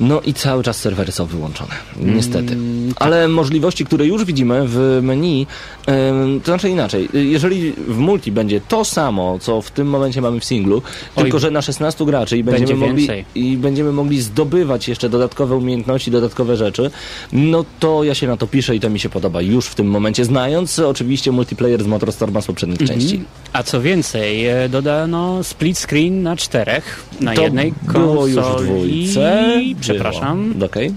No i cały czas serwery są wyłączone. Niestety. Mm, Ale możliwości, które już widzimy w menu, em, to znaczy inaczej. Jeżeli w multi będzie to samo, co w tym momencie mamy w singlu, Oj. tylko że na 16 graczy i będziemy Będzie mogli i będziemy mogli zdobywać jeszcze dodatkowe umiejętności, dodatkowe rzeczy, no to ja się na to piszę i to mi się podoba już w tym momencie, znając oczywiście multiplayer z Motorstorma z poprzednich części. Mhm. A co więcej, e, dodano split screen na czterech, na To jednej było konsoli. już w dwójce. Przepraszam. Było. Okej.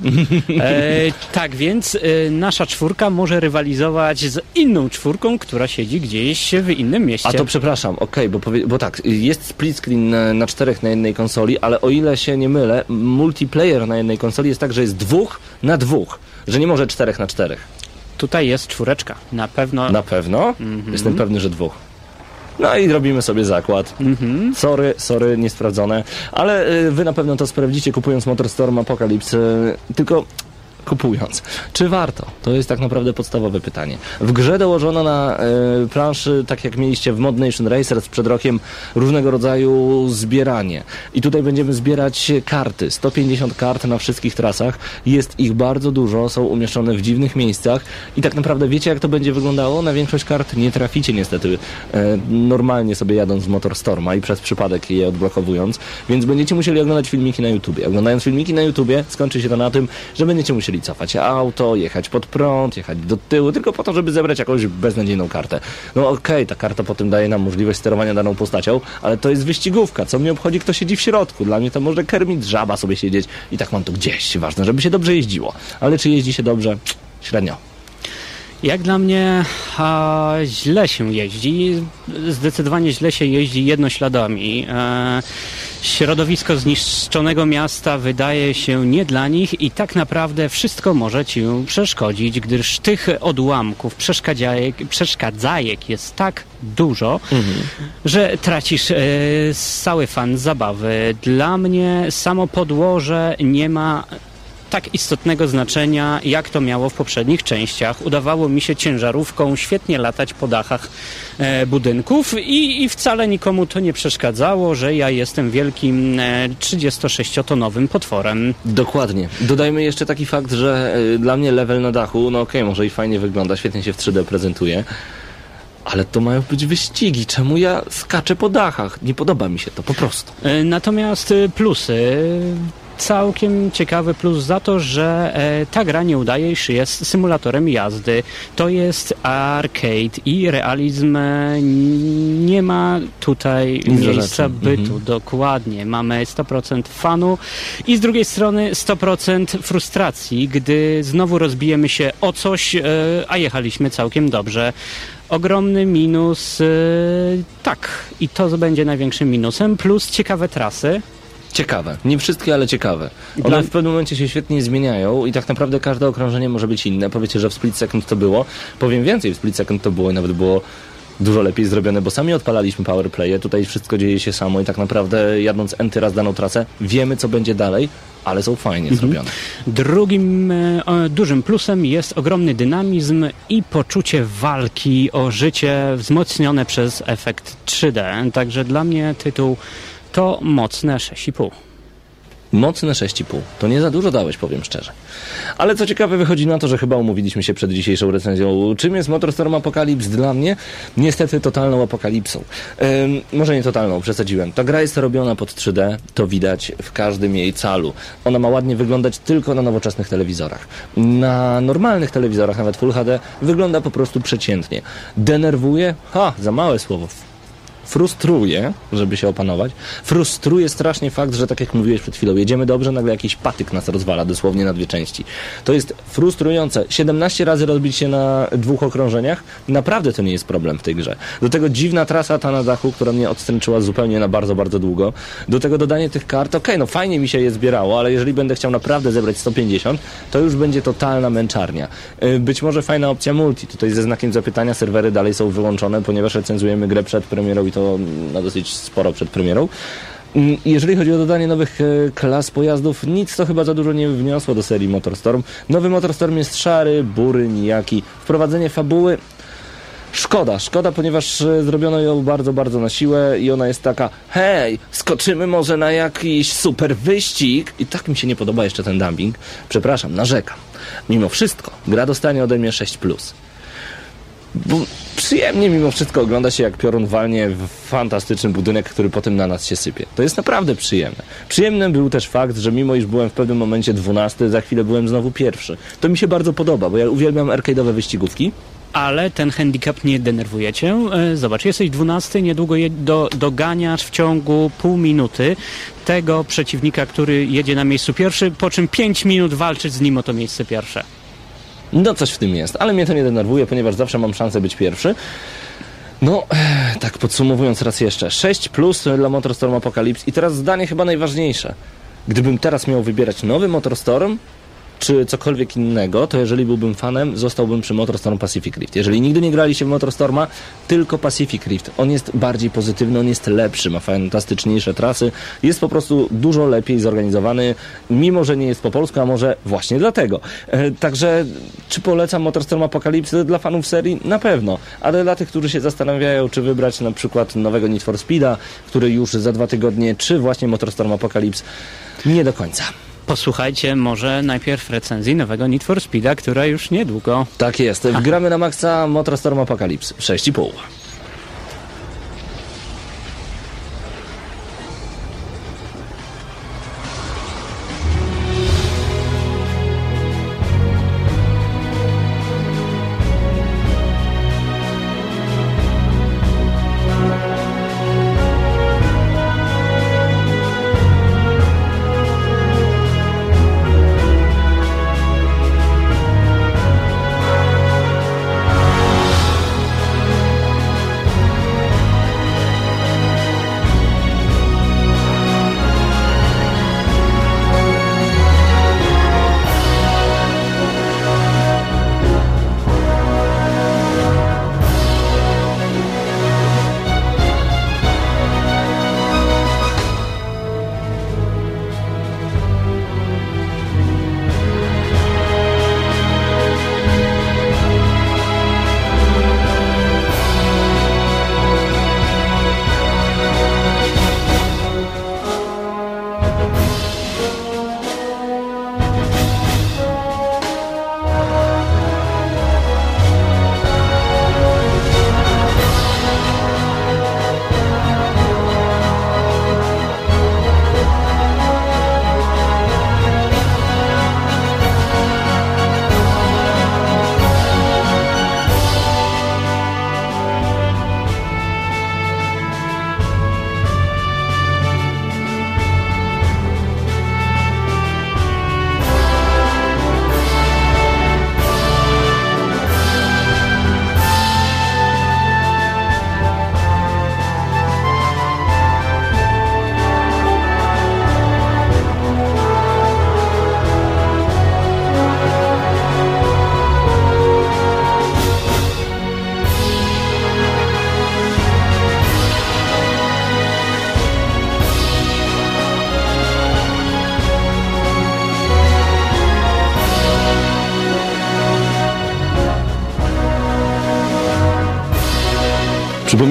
E, tak więc e, nasza czwórka może rywalizować z inną czwórką, która siedzi gdzieś w innym mieście. A to przepraszam, okej, bo, powie- bo tak, jest split screen na, na czterech na jednej konsoli, ale o ile się nie mylę, multiplayer na jednej konsoli jest tak, że jest dwóch na dwóch, że nie może czterech na czterech. Tutaj jest czwóreczka. Na pewno. Na pewno? Mhm. Jestem pewny, że dwóch. No i robimy sobie zakład. Mhm. Sorry, sorry, niesprawdzone. Ale y, wy na pewno to sprawdzicie kupując Motorstorm Apocalypse. Y, tylko kupując. Czy warto? To jest tak naprawdę podstawowe pytanie. W grze dołożono na y, planszy, tak jak mieliście w Mod Nation Racers przed rokiem, różnego rodzaju zbieranie. I tutaj będziemy zbierać karty. 150 kart na wszystkich trasach. Jest ich bardzo dużo, są umieszczone w dziwnych miejscach. I tak naprawdę wiecie, jak to będzie wyglądało? Na większość kart nie traficie niestety e, normalnie sobie jadąc z Motorstorma i przez przypadek je odblokowując. Więc będziecie musieli oglądać filmiki na YouTubie. Oglądając filmiki na YouTubie skończy się to na tym, że będziecie musieli cofać auto, jechać pod prąd, jechać do tyłu, tylko po to, żeby zebrać jakąś beznadziejną kartę. No okej, ta karta potem daje nam możliwość sterowania daną postacią, ale to jest wyścigówka. Co mnie obchodzi, kto siedzi w środku? Dla mnie to może Kermit Żaba sobie siedzieć i tak mam to gdzieś. Ważne, żeby się dobrze jeździło. Ale czy jeździ się dobrze? Średnio. Jak dla mnie a, źle się jeździ. Zdecydowanie źle się jeździ jednośladami. E, środowisko zniszczonego miasta wydaje się nie dla nich i tak naprawdę wszystko może ci przeszkodzić, gdyż tych odłamków, przeszkadzajek, przeszkadzajek jest tak dużo, że tracisz e, cały fan zabawy. Dla mnie samo podłoże nie ma tak istotnego znaczenia, jak to miało w poprzednich częściach. Udawało mi się ciężarówką świetnie latać po dachach e, budynków i, i wcale nikomu to nie przeszkadzało, że ja jestem wielkim e, 36-tonowym potworem. Dokładnie. Dodajmy jeszcze taki fakt, że y, dla mnie level na dachu, no okej, może i fajnie wygląda, świetnie się w 3D prezentuje, ale to mają być wyścigi. Czemu ja skaczę po dachach? Nie podoba mi się to po prostu. E, Natomiast e, plusy. Całkiem ciekawy plus za to, że e, ta gra nie udaje, iż jest symulatorem jazdy. To jest arcade i realizm e, nie ma tutaj Nic miejsca rzeczy. bytu. Mhm. Dokładnie. Mamy 100% fanu i z drugiej strony 100% frustracji, gdy znowu rozbijemy się o coś, e, a jechaliśmy całkiem dobrze. Ogromny minus, e, tak, i to będzie największym minusem, plus ciekawe trasy. Ciekawe. Nie wszystkie, ale ciekawe. One Dla- w pewnym momencie się świetnie zmieniają i tak naprawdę każde okrążenie może być inne. Powiecie, że w split second to było. Powiem więcej, w split second to było i nawet było dużo lepiej zrobione, bo sami odpalaliśmy powerplaye, tutaj wszystko dzieje się samo i tak naprawdę jadąc enty raz daną trasę, wiemy co będzie dalej, ale są fajnie zrobione. Drugim e, dużym plusem jest ogromny dynamizm i poczucie walki o życie wzmocnione przez efekt 3D. Także dla mnie tytuł to mocne 6,5. Mocne 6,5. To nie za dużo dałeś, powiem szczerze. Ale co ciekawe, wychodzi na to, że chyba umówiliśmy się przed dzisiejszą recenzją. Czym jest Motorstorm Apocalypse dla mnie? Niestety totalną apokalipsą. Może nie totalną, przesadziłem. Ta gra jest robiona pod 3D, to widać w każdym jej calu. Ona ma ładnie wyglądać tylko na nowoczesnych telewizorach. Na normalnych telewizorach, nawet Full HD, wygląda po prostu przeciętnie. Denerwuje? Ha, za małe słowo frustruje, żeby się opanować. Frustruje strasznie fakt, że tak jak mówiłeś przed chwilą, jedziemy dobrze, nagle jakiś patyk nas rozwala dosłownie na dwie części. To jest frustrujące. 17 razy rozbić się na dwóch okrążeniach, naprawdę to nie jest problem w tej grze. Do tego dziwna trasa ta na dachu, która mnie odstręczyła zupełnie na bardzo, bardzo długo. Do tego dodanie tych kart, okej, no fajnie mi się je zbierało, ale jeżeli będę chciał naprawdę zebrać 150, to już będzie totalna męczarnia. Yy, Być może fajna opcja multi. Tutaj ze znakiem zapytania serwery dalej są wyłączone, ponieważ recenzujemy grę przed premierą i to na dosyć sporo przed premierą. Mm, Jeżeli chodzi o dodanie nowych e, klas pojazdów, nic to chyba za dużo nie wniosło do serii Motorstorm. Nowy Motorstorm jest szary, bury, nijaki. Wprowadzenie fabuły Szkoda, szkoda, ponieważ e, zrobiono ją bardzo, bardzo na siłę i ona jest taka, hej, skoczymy może na jakiś super wyścig i tak mi się nie podoba jeszcze ten dumping. Przepraszam, narzekam. Mimo wszystko, gra dostanie ode mnie 6+. Bo przyjemnie mimo wszystko ogląda się, jak piorun walnie w fantastyczny budynek, który potem na nas się sypie. To jest naprawdę przyjemne. Przyjemnym był też fakt, że mimo iż byłem w pewnym momencie 12, za chwilę byłem znowu pierwszy. To mi się bardzo podoba, bo ja uwielbiam arcade'owe wyścigówki. Ale ten handicap nie denerwuje cię. E, Zobacz, jesteś 12, niedługo je, do, doganiasz w ciągu pół minuty tego przeciwnika, który jedzie na miejscu pierwszy, po czym 5 minut walczyć z nim o to miejsce pierwsze. No coś w tym jest, ale mnie to nie denerwuje, ponieważ zawsze mam szansę być pierwszy. No, eh, tak podsumowując raz jeszcze, 6 plus dla Motorstorm Apocalypse i teraz zdanie chyba najważniejsze. Gdybym teraz miał wybierać nowy Motorstorm, czy cokolwiek innego, to jeżeli byłbym fanem, zostałbym przy Motorstorm Pacific Rift. Jeżeli nigdy nie graliście w Motorstorma, tylko Pacific Rift. On jest bardziej pozytywny, on jest lepszy, ma fantastyczniejsze trasy, jest po prostu dużo lepiej zorganizowany, mimo że nie jest po polsku, a może właśnie dlatego. E, także, czy polecam Motorstorm Apocalypse dla fanów serii? Na pewno, ale dla tych, którzy się zastanawiają, czy wybrać na przykład nowego Need for Speeda, który już za dwa tygodnie, czy właśnie Motorstorm Apocalypse, nie do końca. Posłuchajcie może najpierw recenzji nowego Need for Speeda, która już niedługo. Tak jest. Gramy na maksa Motorstorm Apocalypse 6,5.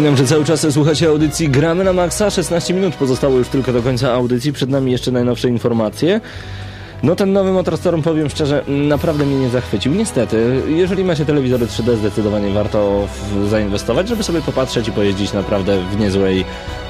Przypominam, że cały czas słuchacie audycji Gramy na Maxa. 16 minut pozostało już tylko do końca audycji. Przed nami jeszcze najnowsze informacje. No ten nowy Motorstorm, powiem szczerze, naprawdę mnie nie zachwycił. Niestety, jeżeli macie telewizory 3D, zdecydowanie warto zainwestować, żeby sobie popatrzeć i pojeździć naprawdę w niezłej,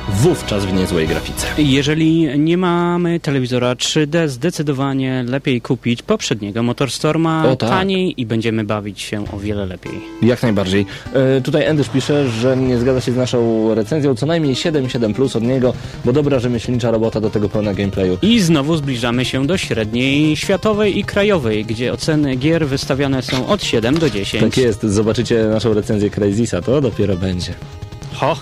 wówczas w niezłej grafice. Jeżeli nie mamy telewizora 3D, zdecydowanie lepiej kupić poprzedniego Motorstorma O, tak. taniej i będziemy bawić się o wiele lepiej. Jak najbardziej. E, tutaj Endysz pisze, że nie zgadza się z naszą recenzją. Co najmniej 7,7 plus od niego, bo dobra rzemieślnicza robota do tego pełna gameplayu. I znowu zbliżamy się do średniej światowej i krajowej, gdzie oceny gier wystawiane są od 7 do 10. Tak jest, zobaczycie naszą recenzję Crazisa, to dopiero będzie. Ho,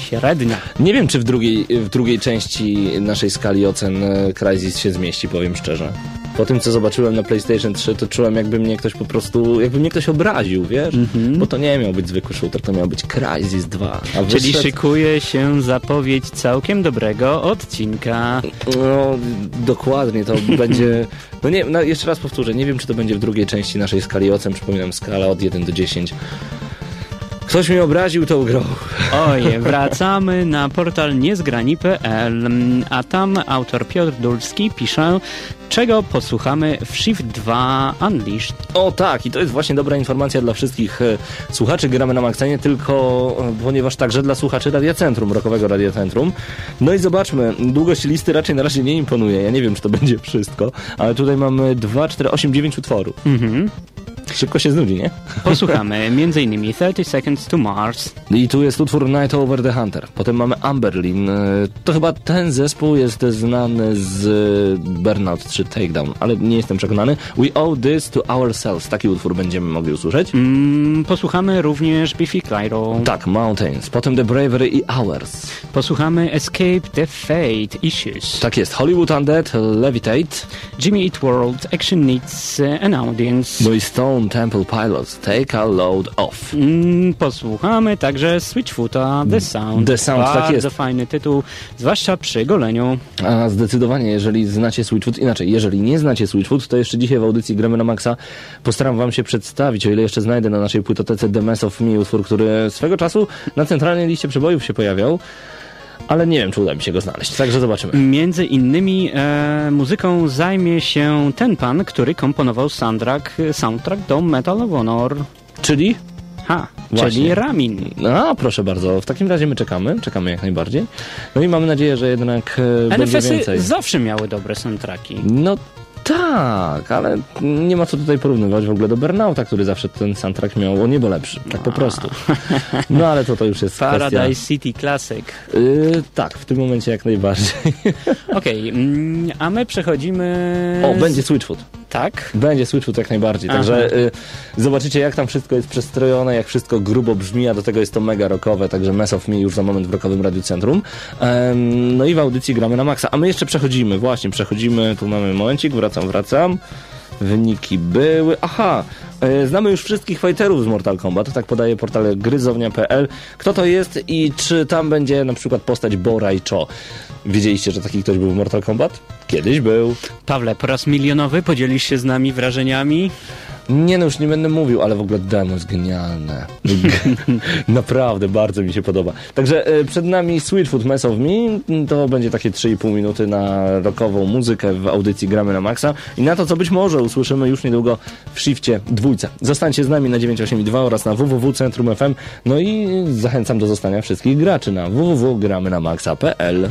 średnia. Nie wiem, czy w drugiej, w drugiej części naszej skali ocen e, Crysis się zmieści, powiem szczerze. Po tym, co zobaczyłem na PlayStation 3, to czułem, jakby mnie ktoś po prostu, jakby mnie ktoś obraził, wiesz? Bo to nie miał być zwykły shooter, to miał być Crysis 2. A Czyli wyszedł- szykuje się zapowiedź całkiem dobrego odcinka. No, dokładnie, to będzie... No nie, no jeszcze raz powtórzę, nie wiem, czy to będzie w drugiej części naszej skali ocen, przypominam, skala od 1 do 10. Ktoś mnie obraził tą grą. Oj, wracamy na portal niezgrani.pl, a tam autor Piotr Dulski pisze, czego posłuchamy w Shift 2 Unleashed. O tak, i to jest właśnie dobra informacja dla wszystkich e, słuchaczy Gramy na Maxa, nie tylko, e, ponieważ także dla słuchaczy Radia Centrum, Rokowego Radia Centrum. No i zobaczmy, długość listy raczej na razie nie imponuje, ja nie wiem, czy to będzie wszystko, ale tutaj mamy 2, 4, 8, 9 utworów. Mhm. Szybko się znudzi, nie? Posłuchamy m.in. 30 Seconds to Mars, I tu jest utwór Night Over the Hunter. Potem mamy Amberlin. E, To chyba ten zespół jest znany z e, Burnout 3 Takedown, ale nie jestem przekonany. We Owe This to Ourselves. Taki utwór będziemy mogli usłyszeć. mm, posłuchamy również Biffy Clyro, Tak, Mountains. Potem The Bravery i Hours. posłuchamy Escape the Fate Issues, Tak jest. Hollywood Undead, Levitate. Jimmy Eat World, Action Needs uh, an Audience. No i Stone Temple Pilots, Take a Load Off. Mm, posłuchamy także Switchfoota The Sound. The Sound, tak Bardzo jest. fajny tytuł, zwłaszcza przy goleniu. A zdecydowanie, jeżeli znacie Switchfoot, inaczej, jeżeli nie znacie Switchfoot, to jeszcze dzisiaj w audycji Gramy na Maxa postaram wam się przedstawić, o ile jeszcze znajdę na naszej płytotece The Mess of Me, utwór, który swego czasu na centralnej liście przebojów się pojawiał, ale nie wiem, czy uda mi się go znaleźć, także zobaczymy. Między innymi e, muzyką zajmie się ten pan, który komponował soundtrack, soundtrack do Metal of Honor. Czyli? Ha, Właśnie. czyli Ramin. No, proszę bardzo, w takim razie my czekamy, czekamy jak najbardziej. No i mamy nadzieję, że jednak e, będzie NFS-y więcej. zawsze miały dobre soundtracki. No tak, ale nie ma co tutaj porównywać w ogóle do Burnouta, który zawsze ten soundtrack miał o niebo lepszy, tak po prostu. No ale to to już jest kwestia... Paradise City Classic. Yy, tak, w tym momencie jak najbardziej. Okej, mm, a my przechodzimy... O, będzie Switchfoot. Tak? Będzie Switchfoot jak najbardziej. Aha. Także y, zobaczycie, jak tam wszystko jest przestrojone, jak wszystko grubo brzmi, a do tego jest to mega rockowe, także Mess of Me już za moment w rockowym Radiu Centrum. No i w audycji gramy na maksa. A my jeszcze przechodzimy, właśnie, przechodzimy, tu mamy momencik, wracam, wracam. Wyniki były. Aha, e, znamy już wszystkich fighterów z Mortal Kombat, tak podaje portal gryzownia.pl. Kto to jest i czy tam będzie na przykład postać Bora i Cho? Wiedzieliście, że taki ktoś był w Mortal Kombat? Kiedyś był. Pawle, po raz milionowy podzielisz się z nami wrażeniami? Nie no, już nie będę mówił, ale w ogóle demo jest genialne. Naprawdę, bardzo mi się podoba. Także e, przed nami Sweetfoot Mess of Me. To będzie takie 3,5 minuty na rockową muzykę w audycji Gramy na Maxa. I na to, co być może usłyszymy już niedługo w shifcie dwójce. Zostańcie z nami na 982 oraz na www.centrum FM. No i zachęcam do zostania wszystkich graczy na www.gramynamaxa.pl.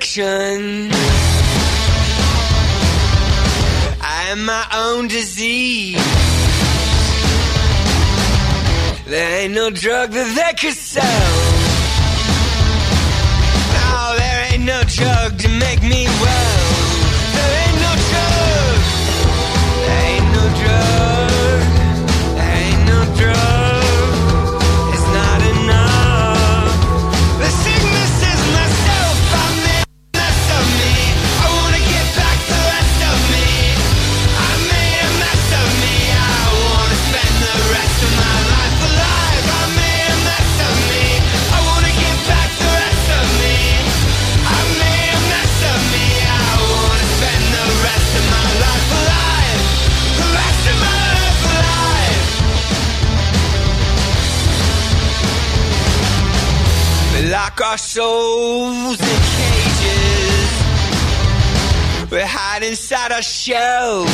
own affliction. I am my own disease. There ain't no drug that they could sell. No, there ain't no drug to make me well. show.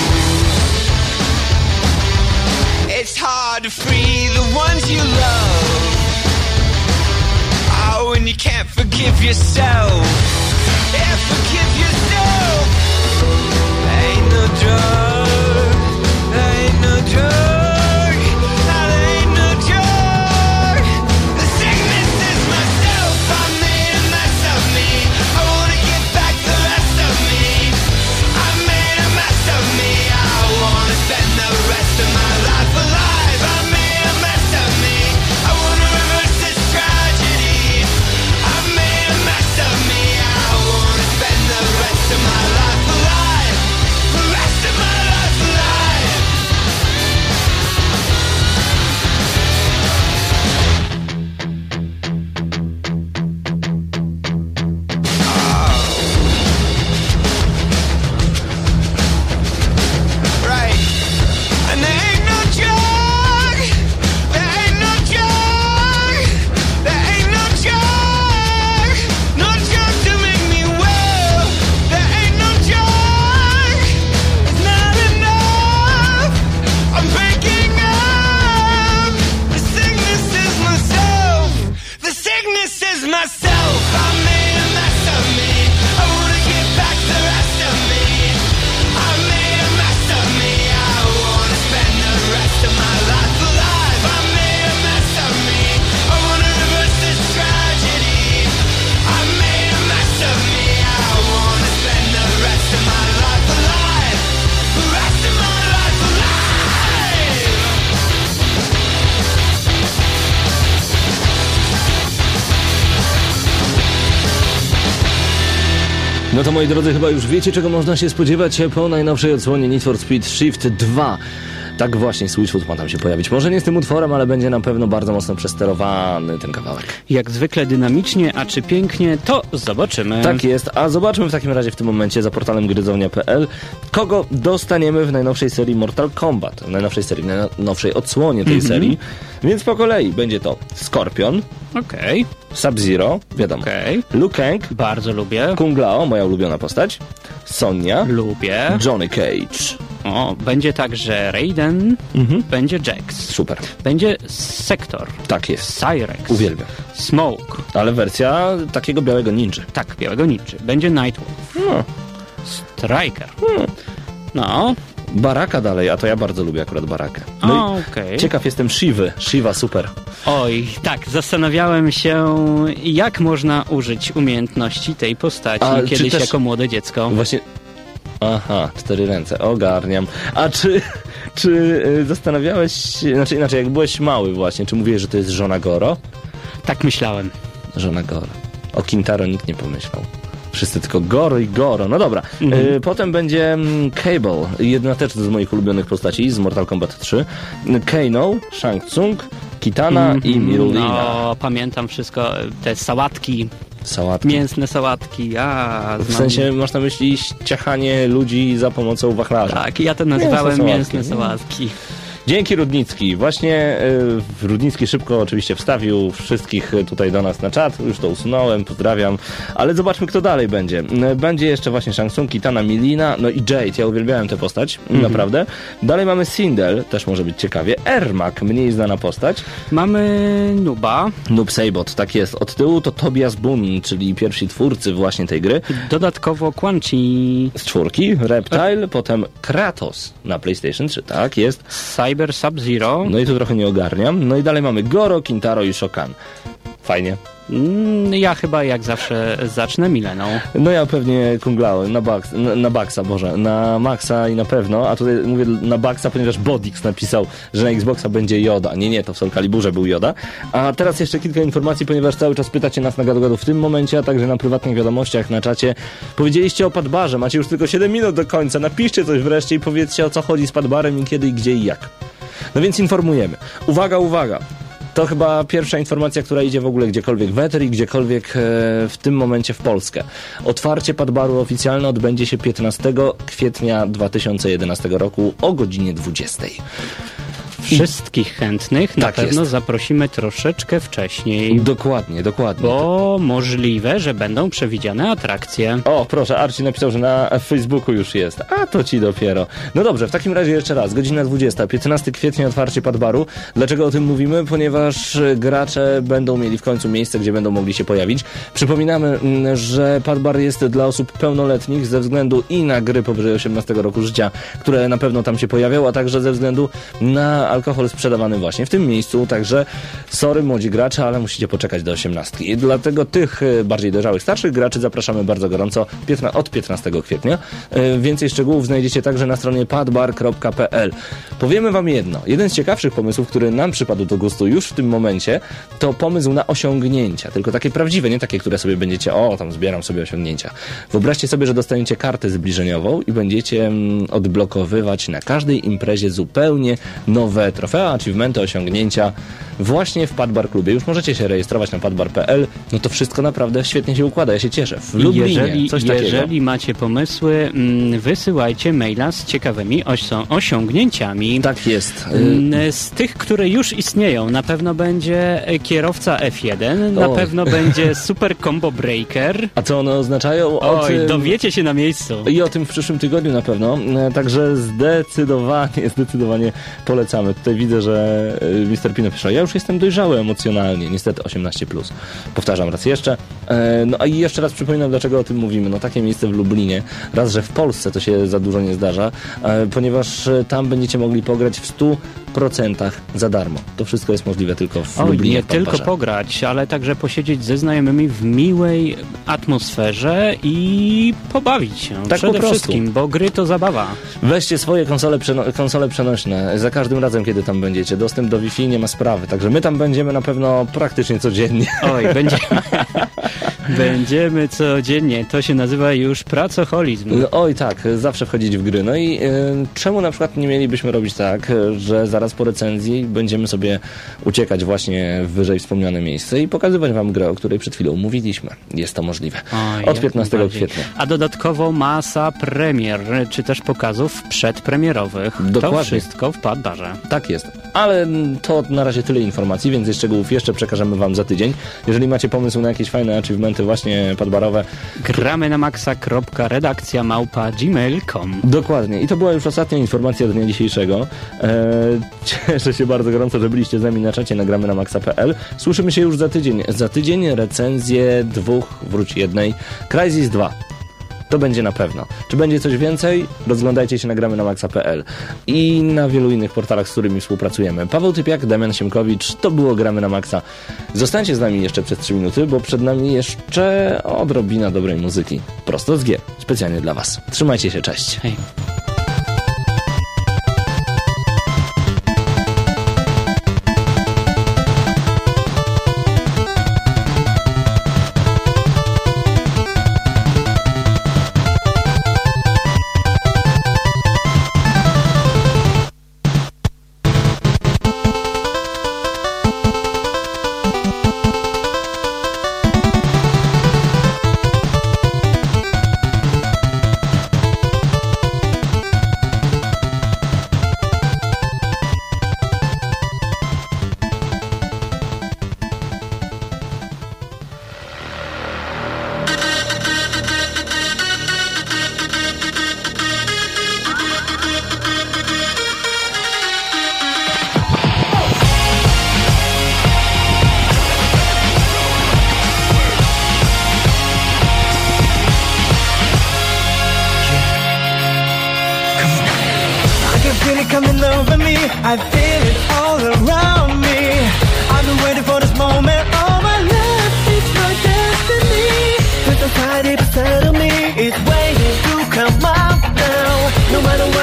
Moi drodzy, chyba już wiecie, czego można się spodziewać po najnowszej odsłonie Need for Speed Shift 2. Tak właśnie, Switchfoot ma tam się pojawić. Może nie z tym utworem, ale będzie na pewno bardzo mocno przesterowany ten kawałek. Jak zwykle dynamicznie, a czy pięknie, to zobaczymy. Tak jest, a zobaczmy w takim razie w tym momencie za portalem gryzonia.pl, kogo dostaniemy w najnowszej serii Mortal Kombat, w najnowszej serii, w najnowszej odsłonie tej serii. Więc po kolei będzie to Scorpion, Okej, Sub-Zero, wiadomo, okej. Liu Kang, Bardzo lubię. Kung Lao, moja ulubiona postać, Sonia, Lubię. Johnny Cage. O, będzie także Raiden, Mhm. będzie Jax, Super, będzie Sektor, tak jest. Cyrex, Uwielbiam. Smoke, Ale wersja takiego białego ninja. tak, Białego Ninja, będzie Nightwolf, No. Striker. No, Baraka dalej, a to ja bardzo lubię akurat Barakę. o, No okej. i ciekaw jestem Shivy. Shiva super. Oj, tak, zastanawiałem się, jak można użyć umiejętności tej postaci A, kiedyś też- jako młode dziecko. Właśnie. Aha, cztery ręce, ogarniam. A czy, czy y, zastanawiałeś się, znaczy inaczej, jak byłeś mały właśnie, czy mówiłeś, że to jest żona Goro? Tak myślałem. Żona Goro. O Kintaro nikt nie pomyślał. Wszyscy tylko Goro i Goro. No dobra. Y, potem będzie mm, Cable, jedna też z moich ulubionych postaci z Mortal Kombat 3. Kano, Shang Tsung, Kitana i Mirulina. No, pamiętam wszystko, te sałatki, Sałatki. mięsne sałatki, a W sensie masz na myśli ciachanie ludzi za pomocą wachlarza. Tak, ja to nazywałem Mięsne mięsne sałatki. Dzięki Rudnicki. Właśnie y, Rudnicki szybko oczywiście wstawił wszystkich tutaj do nas na czat. Już to usunąłem, pozdrawiam. Ale zobaczmy, kto dalej będzie. Y, Będzie jeszcze właśnie Shang Tsung, Kitana, Milina, no i Jade. Ja uwielbiałem tę postać, naprawdę. Dalej mamy Sindel, też może być ciekawie. Ermak, mniej znana postać. Mamy Nuba, Noob Saibot, tak jest. Od tyłu to Tobias Boone, czyli pierwsi twórcy właśnie tej gry. dodatkowo Quan Chi, Z czwórki, Reptile, potem Kratos na PlayStation 3, tak jest. Cyber Sub-Zero, No i tu trochę nie ogarniam. No i dalej mamy Goro, Kintaro i Shokan. Fajnie. Mm, ja chyba jak zawsze zacznę Mileną. No ja pewnie Kung Lao, na, na, na Baxa, Boże, na Maxa i na pewno, a tutaj mówię na Baxa, ponieważ Bodix napisał, że na Xboxa będzie Joda. Nie, nie, to w Soul Caliburze był Joda. A teraz jeszcze kilka informacji, ponieważ cały czas pytacie nas na gadu w tym momencie, a także na prywatnych wiadomościach na czacie. Powiedzieliście o Padbarze, macie już tylko 7 minut do końca, napiszcie coś wreszcie i powiedzcie o co chodzi z Padbarem i kiedy, i gdzie i jak. No więc informujemy. Uwaga, uwaga. To chyba pierwsza informacja, która idzie w ogóle gdziekolwiek w Ether i gdziekolwiek e, w tym momencie w Polskę. Otwarcie Padbaru oficjalne odbędzie się 15 kwietnia 2011 roku o godzinie 20. Wszystkich chętnych na Tak pewno jest. zaprosimy troszeczkę wcześniej, Dokładnie, dokładnie. bo możliwe, że będą przewidziane atrakcje. O, proszę, Arci napisał, że na Facebooku już jest. A to ci dopiero. No dobrze, w takim razie jeszcze raz. Godzina 20, 15 kwietnia otwarcie Padbaru. Dlaczego o tym mówimy? Ponieważ gracze będą mieli w końcu miejsce, gdzie będą mogli się pojawić. Przypominamy, mm, że Padbar jest dla osób pełnoletnich ze względu i na gry powyżej 18 roku życia, które na pewno tam się pojawią, a także ze względu na alkohol sprzedawany właśnie w tym miejscu. Także sorry młodzi gracze, ale musicie poczekać do 18. I dlatego tych e, bardziej dojrzałych, starszych graczy zapraszamy bardzo gorąco od 15 kwietnia. E, Więcej szczegółów znajdziecie także na stronie padbar.pl. Powiemy wam jedno. Jeden z ciekawszych pomysłów, który nam przypadł do gustu już w tym momencie, to pomysł na osiągnięcia. Tylko takie prawdziwe, nie takie, które sobie będziecie, o, tam zbieram sobie osiągnięcia. Wyobraźcie sobie, że dostaniecie kartę zbliżeniową i będziecie mm, odblokowywać na każdej imprezie zupełnie nowe trofea, achievementy, osiągnięcia właśnie w Padbar Klubie. Już możecie się rejestrować na padbar.pl. No to wszystko naprawdę świetnie się układa. Ja się cieszę. W Lublinie jeżeli, coś takiego. jeżeli macie pomysły, mm, wysyłajcie maila z ciekawymi osi- osiągnięciami. Tak jest. Mm, Z tych, które już istnieją, na pewno będzie kierowca F1, na Oj. pewno będzie Super Combo Breaker. A co one oznaczają? O Oj, tym- dowiecie się na miejscu. I o tym w przyszłym tygodniu na pewno. E, Także zdecydowanie, zdecydowanie polecamy. Tutaj widzę, że e, Mr. Pino pisze, ja już jestem dojrzały emocjonalnie, niestety 18+. Plus. Powtarzam raz jeszcze. E, No a i jeszcze raz przypominam, dlaczego o tym mówimy. No takie miejsce w Lublinie. Raz, że w Polsce to się za dużo nie zdarza, e, ponieważ tam będziecie mogli pograć w 100% za darmo. To wszystko jest możliwe tylko w Oj, Lublinie. nie w tylko pograć, ale także posiedzieć ze znajomymi w miłej atmosferze i pobawić się. Tak Przede po prostu. wszystkim, bo gry to zabawa. Weźcie swoje konsole, przeno- konsole przenośne za każdym razem, kiedy tam będziecie. Dostęp do Wi-Fi nie ma sprawy, także my tam będziemy na pewno praktycznie codziennie. Oj, będziemy, będziemy codziennie. To się nazywa już pracoholizm. No, Oj tak, zawsze wchodzić w gry. No i y, czemu na przykład nie mielibyśmy robić tak, że zaraz po recenzji będziemy sobie uciekać właśnie w wyżej wspomniane miejsce i pokazywać wam grę, o której przed chwilą mówiliśmy. Jest to możliwe. Oj, Od jak 15 najbardziej. kwietnia. A dodatkowo masa premier, czy też pokazów przedpremierowych. To Dokładnie. wszystko w Padbarze. Tak jest. Ale to na razie tyle informacji, więcej szczegółów jeszcze przekażemy wam za tydzień. Jeżeli macie pomysł na jakieś fajne achievementy właśnie padbarowe, Gramy na maxa.redakcja małpa gmail.com. Dokładnie. I to była już ostatnia informacja dnia dzisiejszego. Eee, cieszę się bardzo gorąco, że byliście z nami na czacie nagramy na maxa.pl. Słyszymy się już za tydzień. Za tydzień recenzję dwóch, wróć jednej. Crysis 2. To będzie na pewno. Czy będzie coś więcej? Rozglądajcie się nagramy na maxa.pl i na wielu innych portalach, z którymi współpracujemy. Paweł Typiak, Damian Siemkowicz, to było Gramy na Maxa. Zostańcie z nami jeszcze przez 3 minuty, bo przed nami jeszcze odrobina dobrej muzyki. Prosto z gier. Specjalnie dla Was. Trzymajcie się, cześć. Hej. Coming over me. I feel it all around me. I've been waiting for this moment all my life. It's my destiny. There's a side deep inside of me. It's waiting to come out now. No matter